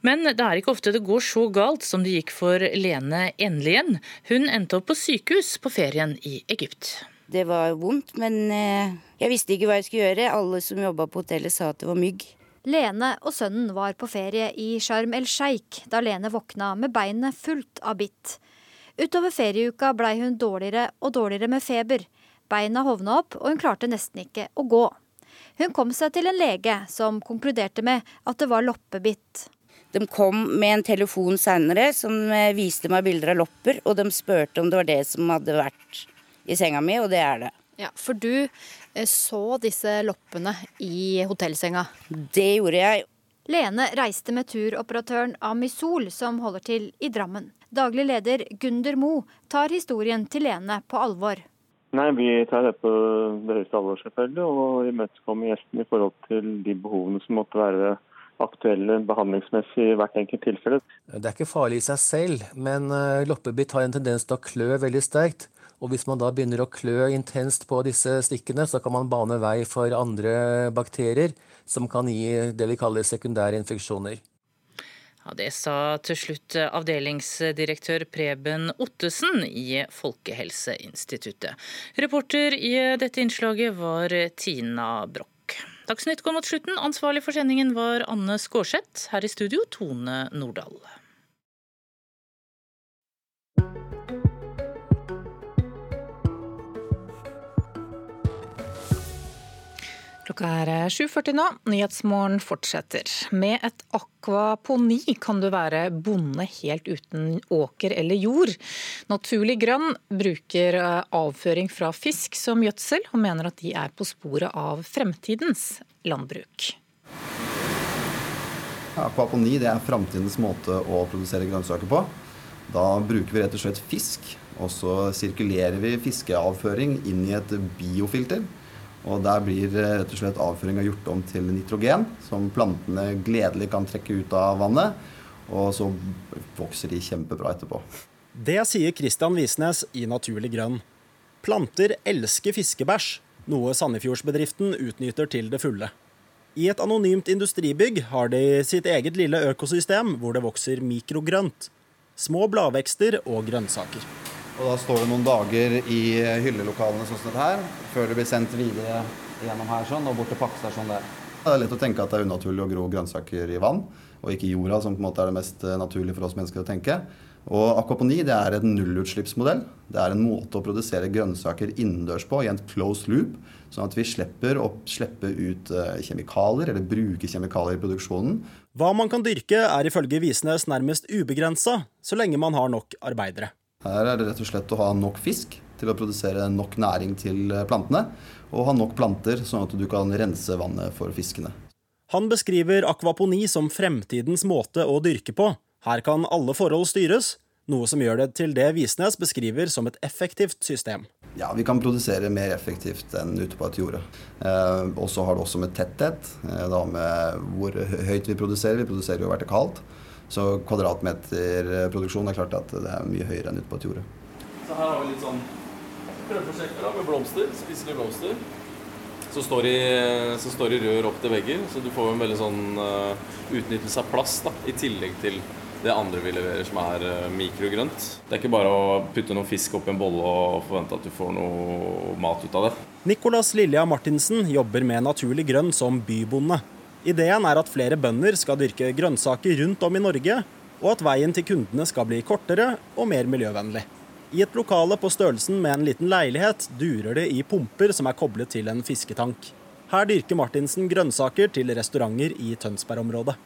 Men det er ikke ofte det går så galt som det gikk for Lene Enlien. Hun endte opp på sykehus på ferien i Egypt. Det var vondt, men eh, jeg visste ikke hva jeg skulle gjøre. Alle som jobba på hotellet sa at det var mygg. Lene og sønnen var på ferie i Sharm el Sheikh da Lene våkna med beinet fullt av bitt. Utover ferieuka blei hun dårligere og dårligere med feber. Beina hovna opp, og hun klarte nesten ikke å gå. Hun kom seg til en lege som konkluderte med at det var loppebitt. De kom med en telefon seinere som eh, viste meg bilder av lopper, og de spurte om det var det som hadde vært i senga mi, og det er det. Ja, For du så disse loppene i hotellsenga? Det gjorde jeg. Lene reiste med turoperatøren Amisol, som holder til i Drammen. Daglig leder Gunder Mo tar historien til Lene på alvor. Nei, Vi tar det på det høyeste alvor, selvfølgelig, og imøtekommer gjesten i forhold til de behovene som måtte være aktuelle behandlingsmessig i hvert enkelt tilfelle. Det er ikke farlig i seg selv, men loppebit loppebitt har en tendens til å klø veldig sterkt. Og hvis man da begynner å klø intenst på disse stikkene, så kan man bane vei for andre bakterier som kan gi det vi kaller sekundære infeksjoner. Ja, det sa til slutt avdelingsdirektør Preben Ottesen i Folkehelseinstituttet. Reporter i dette innslaget var Tina Broch. Dagsnytt går mot slutten. Ansvarlig for sendingen var Anne Skårseth. Her i studio Tone Nordahl. Klokka er 7.40 nå. Nyhetsmorgen fortsetter. Med et akvaponi kan du være bonde helt uten åker eller jord. Naturlig Grønn bruker eh, avføring fra fisk som gjødsel, og mener at de er på sporet av fremtidens landbruk. Akvaponi er framtidens måte å produsere grønnsaker på. Da bruker vi rett og slett fisk, og så sirkulerer vi fiskeavføring inn i et biofilter. Og Der blir eh, rett og slett avføringa gjort om til nitrogen, som plantene gledelig kan trekke ut av vannet. Og så vokser de kjempebra etterpå. Det sier Christian Visnes i Naturlig grønn. Planter elsker fiskebæsj, noe Sandefjordsbedriften utnytter til det fulle. I et anonymt industribygg har de sitt eget lille økosystem hvor det vokser mikrogrønt. Små bladvekster og grønnsaker. Og Da står det noen dager i hyllelokalene sånn som dette her, før det blir sendt videre gjennom her sånn, og bort til pakkestasjonen der. Det er lett å tenke at det er unaturlig å gro grønnsaker i vann, og ikke i jorda, som på en måte er det mest eh, naturlige for oss mennesker å tenke. Og Akvaponi det er en nullutslippsmodell. Det er en måte å produsere grønnsaker innendørs på i en closed loop, sånn at vi slipper å slippe ut eh, kjemikalier, eller bruke kjemikalier i produksjonen. Hva man kan dyrke er ifølge Visnes nærmest ubegrensa, så lenge man har nok arbeidere. Her er det rett og slett å ha nok fisk til å produsere nok næring til plantene, og ha nok planter sånn at du kan rense vannet for fiskene. Han beskriver akvaponi som fremtidens måte å dyrke på. Her kan alle forhold styres, noe som gjør det til det Visnes beskriver som et effektivt system. Ja, vi kan produsere mer effektivt enn ute på et jorde. Eh, og så har det også med tetthet, eh, da med hvor høyt vi produserer. Vi produserer jo vertikalt. Så kvadratmeterproduksjon er klart at det er mye høyere enn ute på et jorde. Så her har vi litt sånn prøveprosjekter med blomster, spiselige blomster. som står, i, som står i rør opp til vegger. Så du får en veldig sånn uh, utnyttelse av plass da, i tillegg til det andre vi leverer, som er uh, mikrogrønt. Det er ikke bare å putte noe fisk opp i en bolle og forvente at du får noe mat ut av det. Nicolas Lilja Martinsen jobber med naturlig grønn som bybonde. Ideen er at flere bønder skal dyrke grønnsaker rundt om i Norge, og at veien til kundene skal bli kortere og mer miljøvennlig. I et lokale på størrelsen med en liten leilighet durer det i pumper som er koblet til en fisketank. Her dyrker Martinsen grønnsaker til restauranter i Tønsberg-området.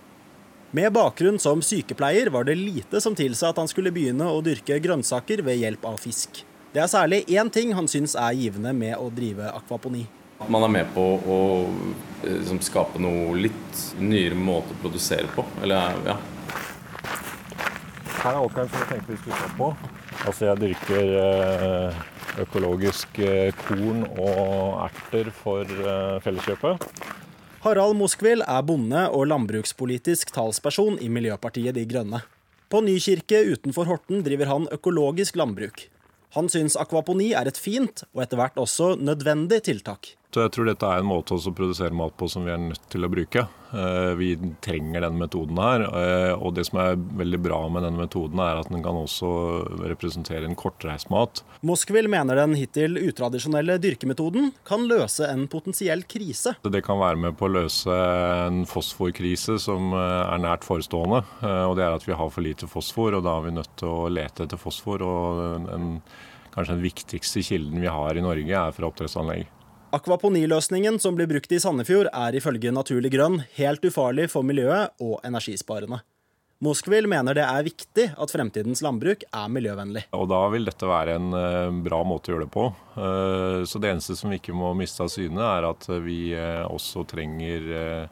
Med bakgrunn som sykepleier var det lite som tilsa at han skulle begynne å dyrke grønnsaker ved hjelp av fisk. Det er særlig én ting han syns er givende med å drive akvaponi. Man er med på å liksom, skape noe litt nyere måte å produsere på. Eller, ja. Her er åkeren som jeg tenkte vi skulle se på. Altså jeg dyrker eh, økologisk eh, korn og erter for Felleskjøpet. Harald Moskvil er bonde og landbrukspolitisk talsperson i Miljøpartiet De Grønne. På Nykirke utenfor Horten driver han økologisk landbruk. Han syns akvaponi er et fint og etter hvert også nødvendig tiltak. Så jeg tror dette er en måte å produsere mat på som vi er nødt til å bruke. Eh, vi trenger den metoden her. Eh, og det som er veldig bra med denne metoden, er at den kan også representere en kortreist mat. Moskvil mener den hittil utradisjonelle dyrkemetoden kan løse en potensiell krise. Det kan være med på å løse en fosforkrise som eh, er nært forestående. Og det er at vi har for lite fosfor, og da er vi nødt til å lete etter fosfor. og en, Kanskje den viktigste kilden vi har i Norge, er fra oppdrettsanlegg. Akvaponiløsningen som blir brukt i Sandefjord er ifølge Naturlig Grønn helt ufarlig for miljøet og energisparende. Moskvil mener det er viktig at fremtidens landbruk er miljøvennlig. Og Da vil dette være en uh, bra måte å gjøre det på. Uh, så Det eneste som vi ikke må miste av syne, er at vi uh, også trenger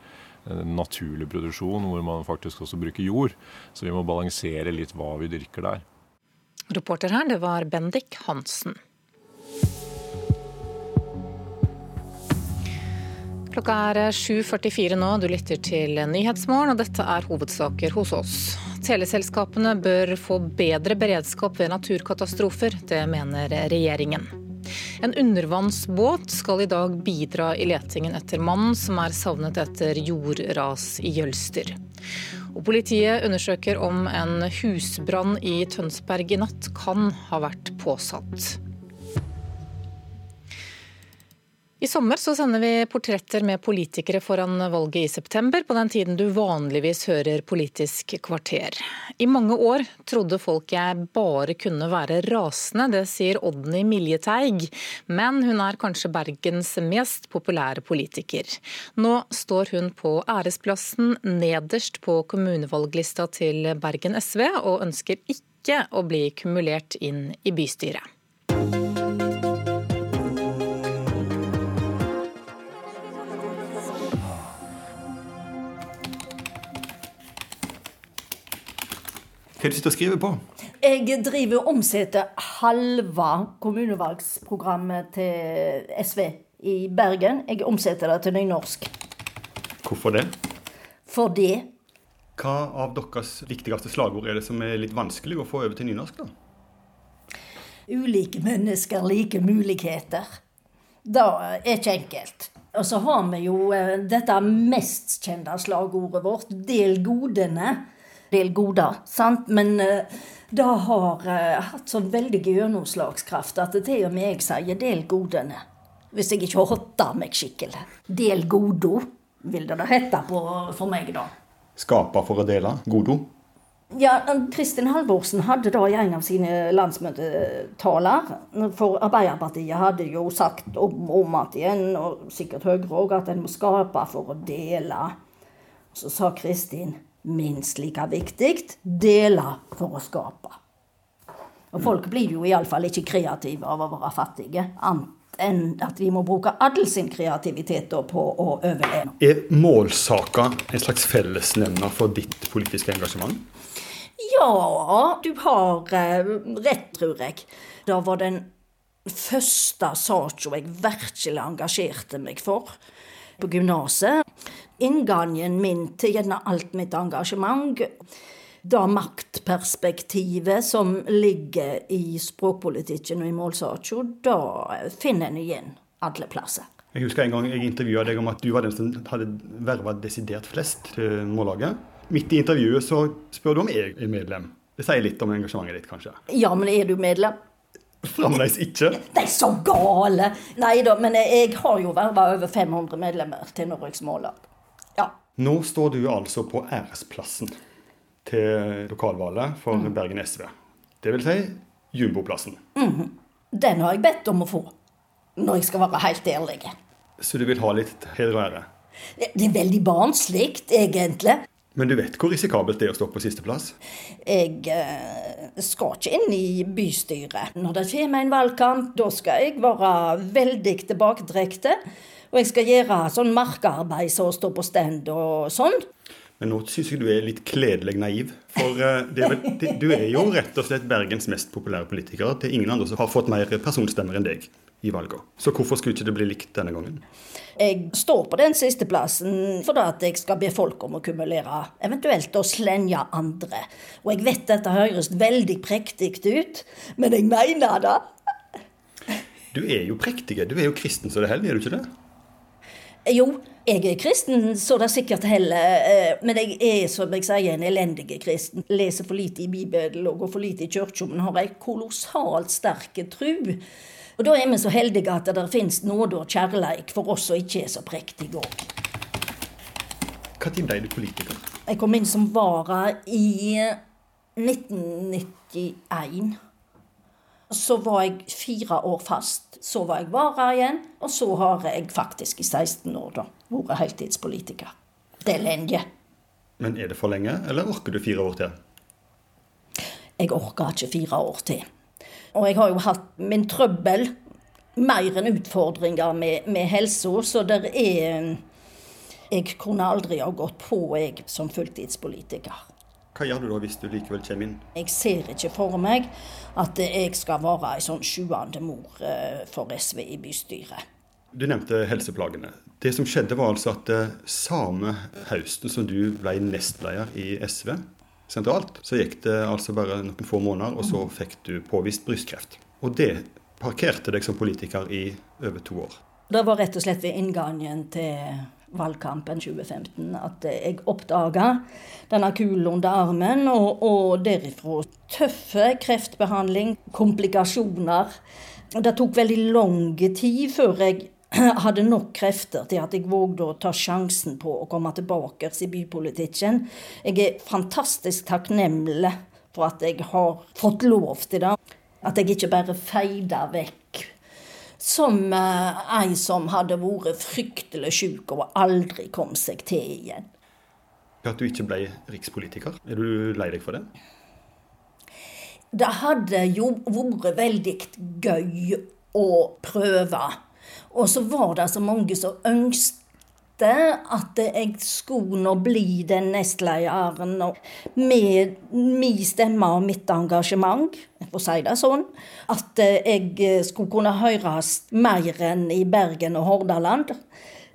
naturlig produksjon, hvor man faktisk også bruker jord. Så vi må balansere litt hva vi dyrker der. Reporter her, det var Bendik Hansen. Klokka er 7.44 nå, du lytter til Nyhetsmorgen, og dette er hovedsaker hos oss. Teleselskapene bør få bedre beredskap ved naturkatastrofer, det mener regjeringen. En undervannsbåt skal i dag bidra i letingen etter mannen som er savnet etter jordras i Jølster. Og politiet undersøker om en husbrann i Tønsberg i natt kan ha vært påsatt. I sommer så sender vi portretter med politikere foran valget i september, på den tiden du vanligvis hører Politisk kvarter. I mange år trodde folk jeg bare kunne være rasende, det sier Odny Miljeteig. Men hun er kanskje Bergens mest populære politiker. Nå står hun på æresplassen nederst på kommunevalglista til Bergen SV, og ønsker ikke å bli kumulert inn i bystyret. Hva er det du sitter og skriver på? Jeg driver og omsetter halve kommunevalgsprogrammet til SV i Bergen. Jeg omsetter det til nynorsk. Hvorfor det? Fordi Hva av deres viktigste slagord er det som er litt vanskelig å få over til nynorsk, da? Ulike mennesker, like muligheter. Det er ikke enkelt. Og så har vi jo eh, dette mest kjente slagordet vårt, 'del godene' del goder. Sant? Men uh, det har hatt så veldig gjennomslagskraft at det til og med jeg sier 'del godene'. Hvis jeg ikke hotter meg skikkelig. Del godo, vil det da hete på, for meg, da. Skapa for å dele godo? Ja, Kristin Halvorsen hadde da i en av sine landsmøtetaler For Arbeiderpartiet hadde jo sagt om, om at igjen, og sikkert Høyre òg, at en må skape for å dele. Så sa Kristin minst like viktig dele for å skape. Og folk blir jo iallfall ikke kreative av å være fattige. Annet enn at vi må bruke all sin kreativitet på å overleve. Er målsaka en slags fellesnevner for ditt politiske engasjement? Ja, du har eh, rett, tror jeg. Det var den første saka jeg virkelig engasjerte meg for på gymnaset. Inngangen min til gjerne alt mitt engasjement, det maktperspektivet som ligger i språkpolitikken og i målsaka, det finner en igjen alle plasser. Jeg husker en gang jeg intervjua deg om at du var den som hadde verva desidert flest til Mållaget. Midt i intervjuet så spør du om jeg er medlem. Det sier litt om engasjementet ditt, kanskje? Ja, men er du medlem? Fremdeles ikke. De er så gale! Nei da, men jeg har jo verva over 500 medlemmer til Norges Mållag. Nå står du altså på æresplassen til lokalvalget for Mm. Bergen SV. Det vil si jumboplassen. Mm. Den har jeg bedt om å få, når jeg skal være helt ærlig. Så du vil ha litt heder og ære. Det er veldig barnslig, egentlig. Men du vet hvor risikabelt det er å stå på sisteplass? Jeg eh, skal ikke inn i bystyret. Når det kommer en valgkamp, da skal jeg være veldig tilbakedrekte. Og jeg skal gjøre sånn markarbeid som å stå på stand og sånn. Men nå syns jeg du er litt kledelig naiv. For eh, det er vel, det, du er jo rett og slett Bergens mest populære politiker. Det er ingen andre som har fått mer personstemmer enn deg i valget. Så hvorfor skulle ikke det bli likt denne gangen? Jeg står på den siste plassen fordi at jeg skal be folk om å kumulere, eventuelt å slenge andre. Og jeg vet dette høres veldig prektig ut, men jeg mener det. Du er jo prektig. Du er jo kristen så det holder, er du ikke det? Jo, jeg er kristen, så det er sikkert heller. eh, Men jeg er, som jeg sier, en elendig kristen. Leser for lite i Bibelen og går for lite i kirka, men har ei kolossalt sterk tru. Og da er vi så heldige at det finnes nåde og kjærleik for oss som ikke er så prektige òg. Når ble du politiker? Jeg kom inn som vara i 1991. Så var jeg fire år fast. Så var jeg vara igjen. Og så har jeg faktisk i 16 år da, vært heltidspolitiker. Det er lenge. Men er det for lenge, eller orker du fire år til? Jeg orker ikke fire år til. Og jeg har jo hatt min trøbbel, mer enn utfordringer med, med helsa, så det er Jeg kunne aldri ha gått på, jeg, som fulltidspolitiker. Hva gjør du da hvis du likevel kommer inn? Jeg ser ikke for meg at jeg skal være ei sånn sjuende mor eh, for SV i bystyret. Du nevnte helseplagene. Det som skjedde var altså at eh, samme høsten som du ble nestleder i SV sentralt, så gikk det altså bare noen få måneder, og så fikk du påvist brystkreft. Og det parkerte deg som politiker i over to år. Det var rett og slett ved inngangen til valgkampen 2015 at jeg oppdaga denne kulen under armen, og, og derifra tøffe kreftbehandling, komplikasjoner. Det tok veldig lang tid før jeg hadde nok krefter til at jeg vågde å ta sjansen på å komme tilbake i bypolitikken. Jeg er fantastisk takknemlig for at jeg har fått lov til det. At jeg ikke bare feida vekk som eh, ei som hadde vært fryktelig syk og aldri kom seg til igjen. At du ikke ble rikspolitiker. Er du lei deg for det? Det hadde jo vært veldig gøy å prøve. Og så var det så mange som ønsket at jeg skulle nå bli den nestlederen. Med min stemme og mitt engasjement, for å si det sånn, at jeg skulle kunne høres mer enn i Bergen og Hordaland.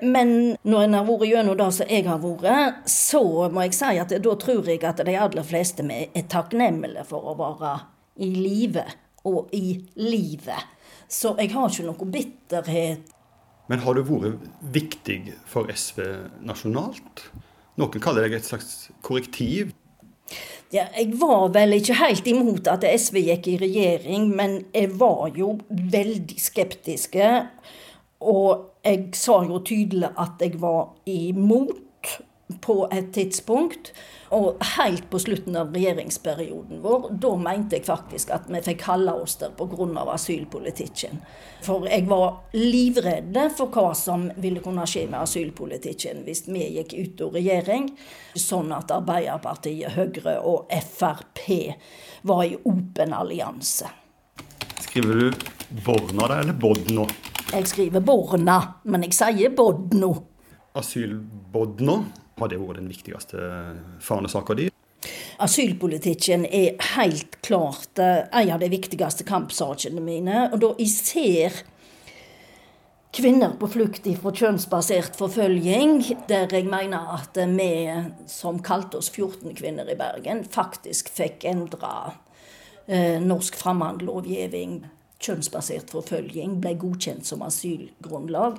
Men når en har vært gjennom det som jeg har vært, så må jeg si at da tror jeg at de aller fleste er takknemlige for å være i live og i livet. Så jeg har ikke noe bitterhet Men har du vært viktig for SV nasjonalt? Noen kaller deg et slags korrektiv. Ja, jeg var vel ikke helt imot at SV gikk i regjering, men jeg var jo veldig skeptiske. Og jeg sa jo tydelig at jeg var imot på et tidspunkt. Og helt på slutten av regjeringsperioden vår, da mente jeg faktisk at vi fikk holde oss der pga. asylpolitikken. For jeg var livredd for hva som ville kunne skje med asylpolitikken hvis vi gikk ut av regjering, sånn at Arbeiderpartiet, Høyre og Frp var i åpen allianse. Skriver du Borna da, eller Bodno? Jeg skriver Borna, men jeg sier Bodno. Asylbodno, har det vært den viktigste fanesaka di? Asylpolitikken er helt klart eh, en av de viktigste kampsakene mine. Og da jeg ser kvinner på flukt fra kjønnsbasert forfølging, der jeg mener at vi som kalte oss 14 kvinner i Bergen, faktisk fikk endra eh, norsk fremmedlovgivning. Kjønnsbasert forfølging ble godkjent som asylgrunnlag.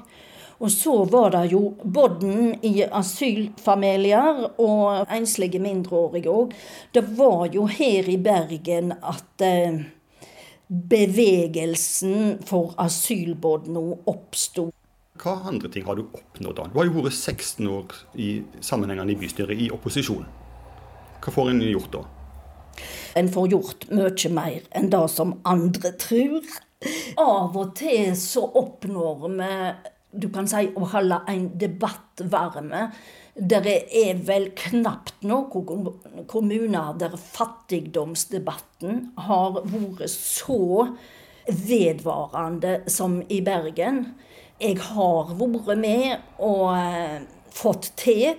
Og så var det jo bodden i asylfamilier og enslige mindreårige òg. Det var jo her i Bergen at eh, bevegelsen for asylbodden oppsto. Hva andre ting har du oppnådd da? Du har jo vært 16 år i sammenhengene i bystyret i opposisjon. Hva får en gjort da? En får gjort mye mer enn det som andre tror. Av og til så oppnår vi du kan si å holde en debatt varme. Det er vel knapt noen kommuner der fattigdomsdebatten har vært så vedvarende som i Bergen. Jeg har vært med og eh, fått til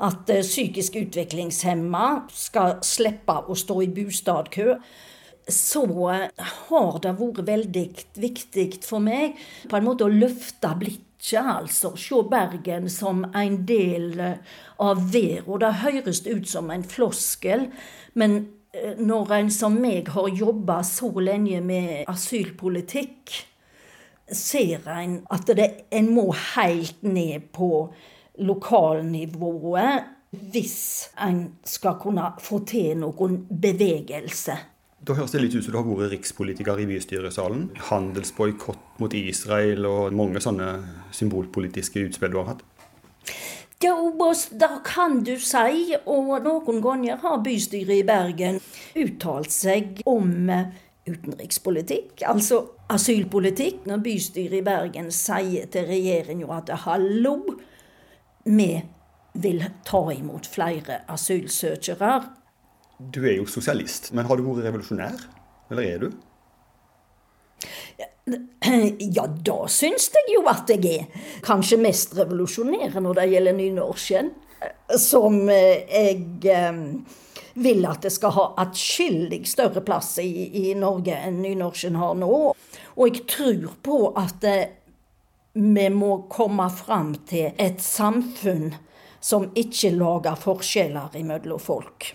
at eh, psykisk utviklingshemma skal slippe å stå i bostadkø. Så eh, har det vært veldig viktig for meg på en måte å løfte blikket. Altså se Bergen som en del av verden. Det høres ut som en floskel, men når en som meg har jobba så lenge med asylpolitikk, ser en at det, en må helt ned på lokalnivået hvis en skal kunne få til noen bevegelse. Da høres det litt ut som du har vært rikspolitiker i bystyresalen. Handelsboikott mot Israel og mange sånne symbolpolitiske utspill du har hatt. Ja, det kan du si. Og noen ganger har bystyret i Bergen uttalt seg om utenrikspolitikk, altså asylpolitikk, når bystyret i Bergen sier til regjeringa at hallo, vi vil ta imot flere asylsøkere. Du er jo sosialist, men har du vært revolusjonær? Eller er du? Ja, da syns jeg jo at jeg er kanskje mest revolusjonær når det gjelder nynorsken. Som jeg eh, vil at det skal ha atskillig større plass i, i Norge enn nynorsken har nå. Og jeg tror på at eh, vi må komme fram til et samfunn som ikke lager forskjeller mellom folk.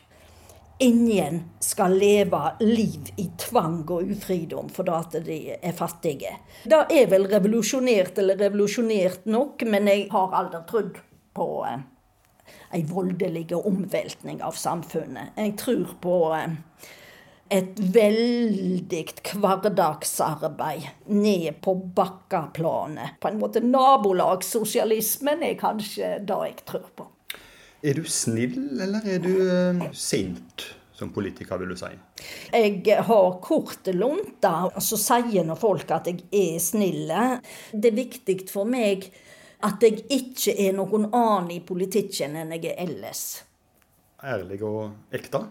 Ingen skal leve liv i tvang og ufridom fordi de er fattige. Det er vel revolusjonert eller revolusjonert nok, men jeg har aldri trodd på en ei voldelig omveltning av samfunnet. Jeg tror på eh, et veldig hverdagsarbeid ned på bakkeplanet. På en måte Nabolagssosialismen er kanskje det jeg tror på. Er du snill, eller er du uh, sint som politiker, vil du si? Jeg har korte lunter, så sier nå folk at jeg er snill. Det er viktig for meg at jeg ikke er noen annen i politikken enn jeg er ellers. Ærlig og ekte?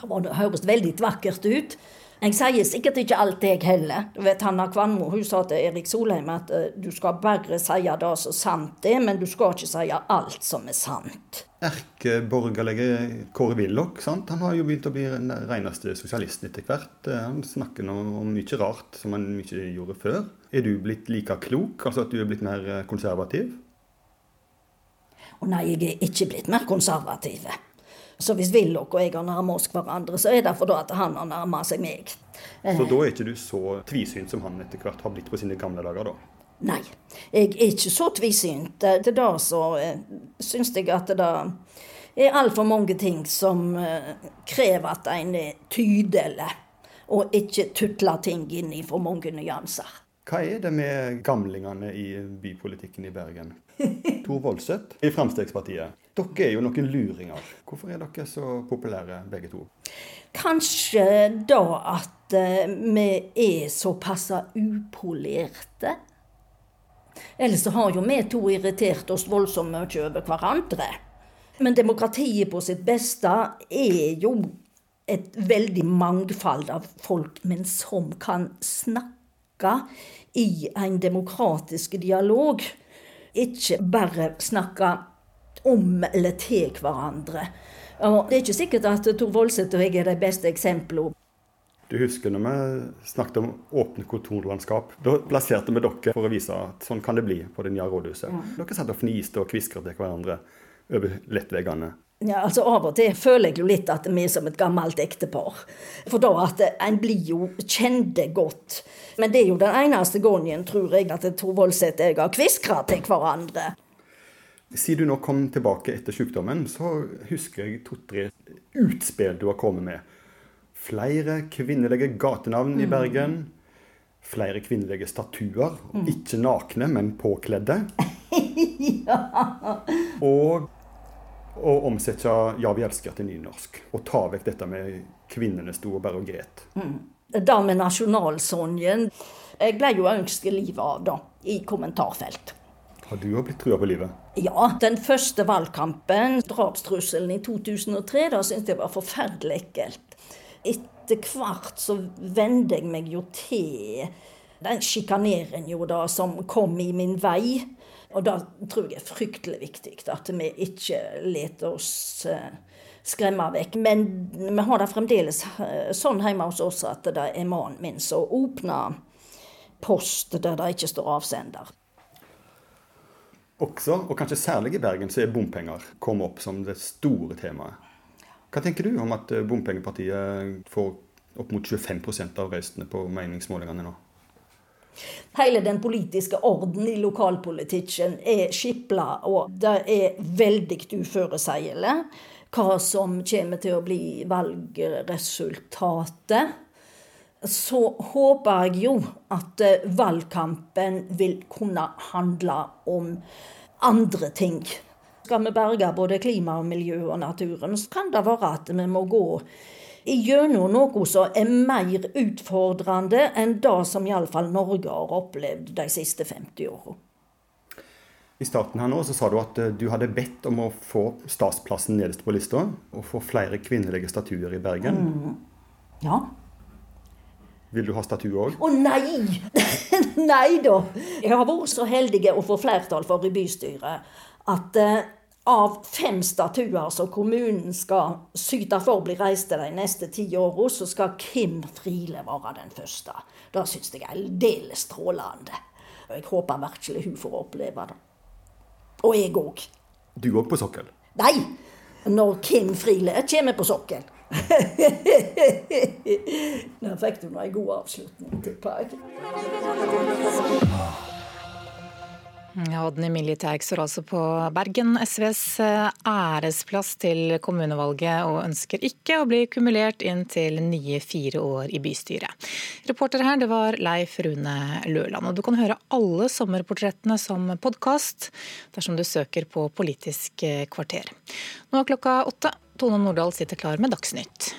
Det høres veldig vakkert ut. Jeg sier sikkert ikke alt jeg heller. Du vet, Hanna Kvanmo hun sa til Erik Solheim at uh, du skal bare si det som sant er, men du skal ikke si alt som er sant. Erkeborgerlige Kåre Willoch han har jo begynt å bli den reneste sosialisten etter hvert. Eh, han snakker nå om mye rart som han ikke gjorde før. Er du blitt like klok, altså at du er blitt mer eh, konservativ? Å nei, jeg er ikke blitt mer konservativ. Så hvis Willoch og jeg har nærmet oss hverandre, så er det fordi at han har nærmet seg meg. Så da er ikke du så tvisynt som han etter hvert har blitt på sine gamle dager, da? Nei, jeg er ikke så tvisynt. Til det så eh, syns jeg at det er altfor mange ting som eh, krever at en er tydelig, og ikke tutler ting inn i for mange nyanser. Hva er det med gamlingene i bypolitikken i Bergen? Tor Voldseth i Fremskrittspartiet. Dere er jo noen luringer. Hvorfor er dere så populære begge to? Kanskje da at uh, vi er såpass upolerte. Ellers har jo vi to irritert oss voldsomt mye over hverandre. Men demokratiet på sitt beste er jo et veldig mangfold av folk, men som kan snakke i en demokratisk dialog. Ikke bare snakke om eller til hverandre. Og det er ikke sikkert at Tor Voldseth og jeg er de beste eksemplene. Du husker når vi snakket om åpne kontorlandskap. Da plasserte vi dere for å vise at sånn kan det bli på det nye rådhuset. Ja. Dere satt og fniste og kviskret til hverandre over lettveggene. Ja, altså Av og til føler jeg jo litt at vi er som et gammelt ektepar. For da at en blir jo kjente godt. Men det er jo den eneste gangen, tror jeg, at Tor Voldseth og jeg har kviskra til hverandre. Siden du nå kom tilbake etter sykdommen, så husker jeg to-tre utspill du har kommet med. Flere kvinnelige gatenavn i Bergen. Flere kvinnelige statuer. Ikke nakne, men påkledde. ja. Og å omsette 'Ja, vi elsker' til nynorsk. Og ta vekk dette med 'kvinnene sto og bare og gret'. Mm. Det med nasjonalsangen Jeg ble jo ønsket livet av, da, i kommentarfelt. Har du òg blitt trua på livet? Ja, den første valgkampen, drapstrusselen i 2003, da syntes jeg var forferdelig ekkelt. Etter hvert så vende jeg meg jo til den sjikaneringen da som kom i min vei. Og da tror jeg det er fryktelig viktig at vi ikke lar oss eh, skremme vekk. Men vi har det fremdeles eh, sånn hjemme hos oss at det er mannen min som åpner post der det ikke står avsender. Også, og kanskje særlig i Bergen, så er bompenger kommet opp som det store temaet. Hva tenker du om at eh, bompengepartiet får opp mot 25% av røystene på meningsmålingene nå? Hele den politiske orden i lokalpolitikken er skipla, og det er veldig uforutsigbart hva som kommer til å bli valgresultatet. Så håper jeg jo at eh, valgkampen vil kunne handle om andre ting. Skal vi berge både klima og miljø og naturen, så kan det være at vi må gå gjennom noe som er mer utfordrende enn det som iallfall Norge har opplevd de siste 50 åra. I starten her nå så sa du at eh, du hadde bedt om å få statsplassen nederst på lista, og få flere kvinnelige statuer i Bergen. Mm. Ja. Vil du ha statue òg? Å nei! nei da! Jeg har vært så heldig å få flertall for i bystyret at eh, av fem statuer som kommunen skal syte for å bli reist de neste ti åra, så skal Kim Friele være den første. Det syns jeg er aldeles strålende. Og jeg håper virkelig hun får oppleve det. Og jeg òg. Du òg på sokkel? Nei! Når Kim Friele kommer på sokkel. Der fikk du meg god avslutning, tipper jeg. Ja, Odny Militeig står altså på Bergen SVs eh, æresplass til kommunevalget, og ønsker ikke å bli kumulert inn til nye fire år i bystyret. Reporter her det var Leif Rune Løland. Og du kan høre alle sommerportrettene som podkast dersom du søker på Politisk kvarter. Nå er klokka åtte. Tone Nordahl sitter klar med Dagsnytt.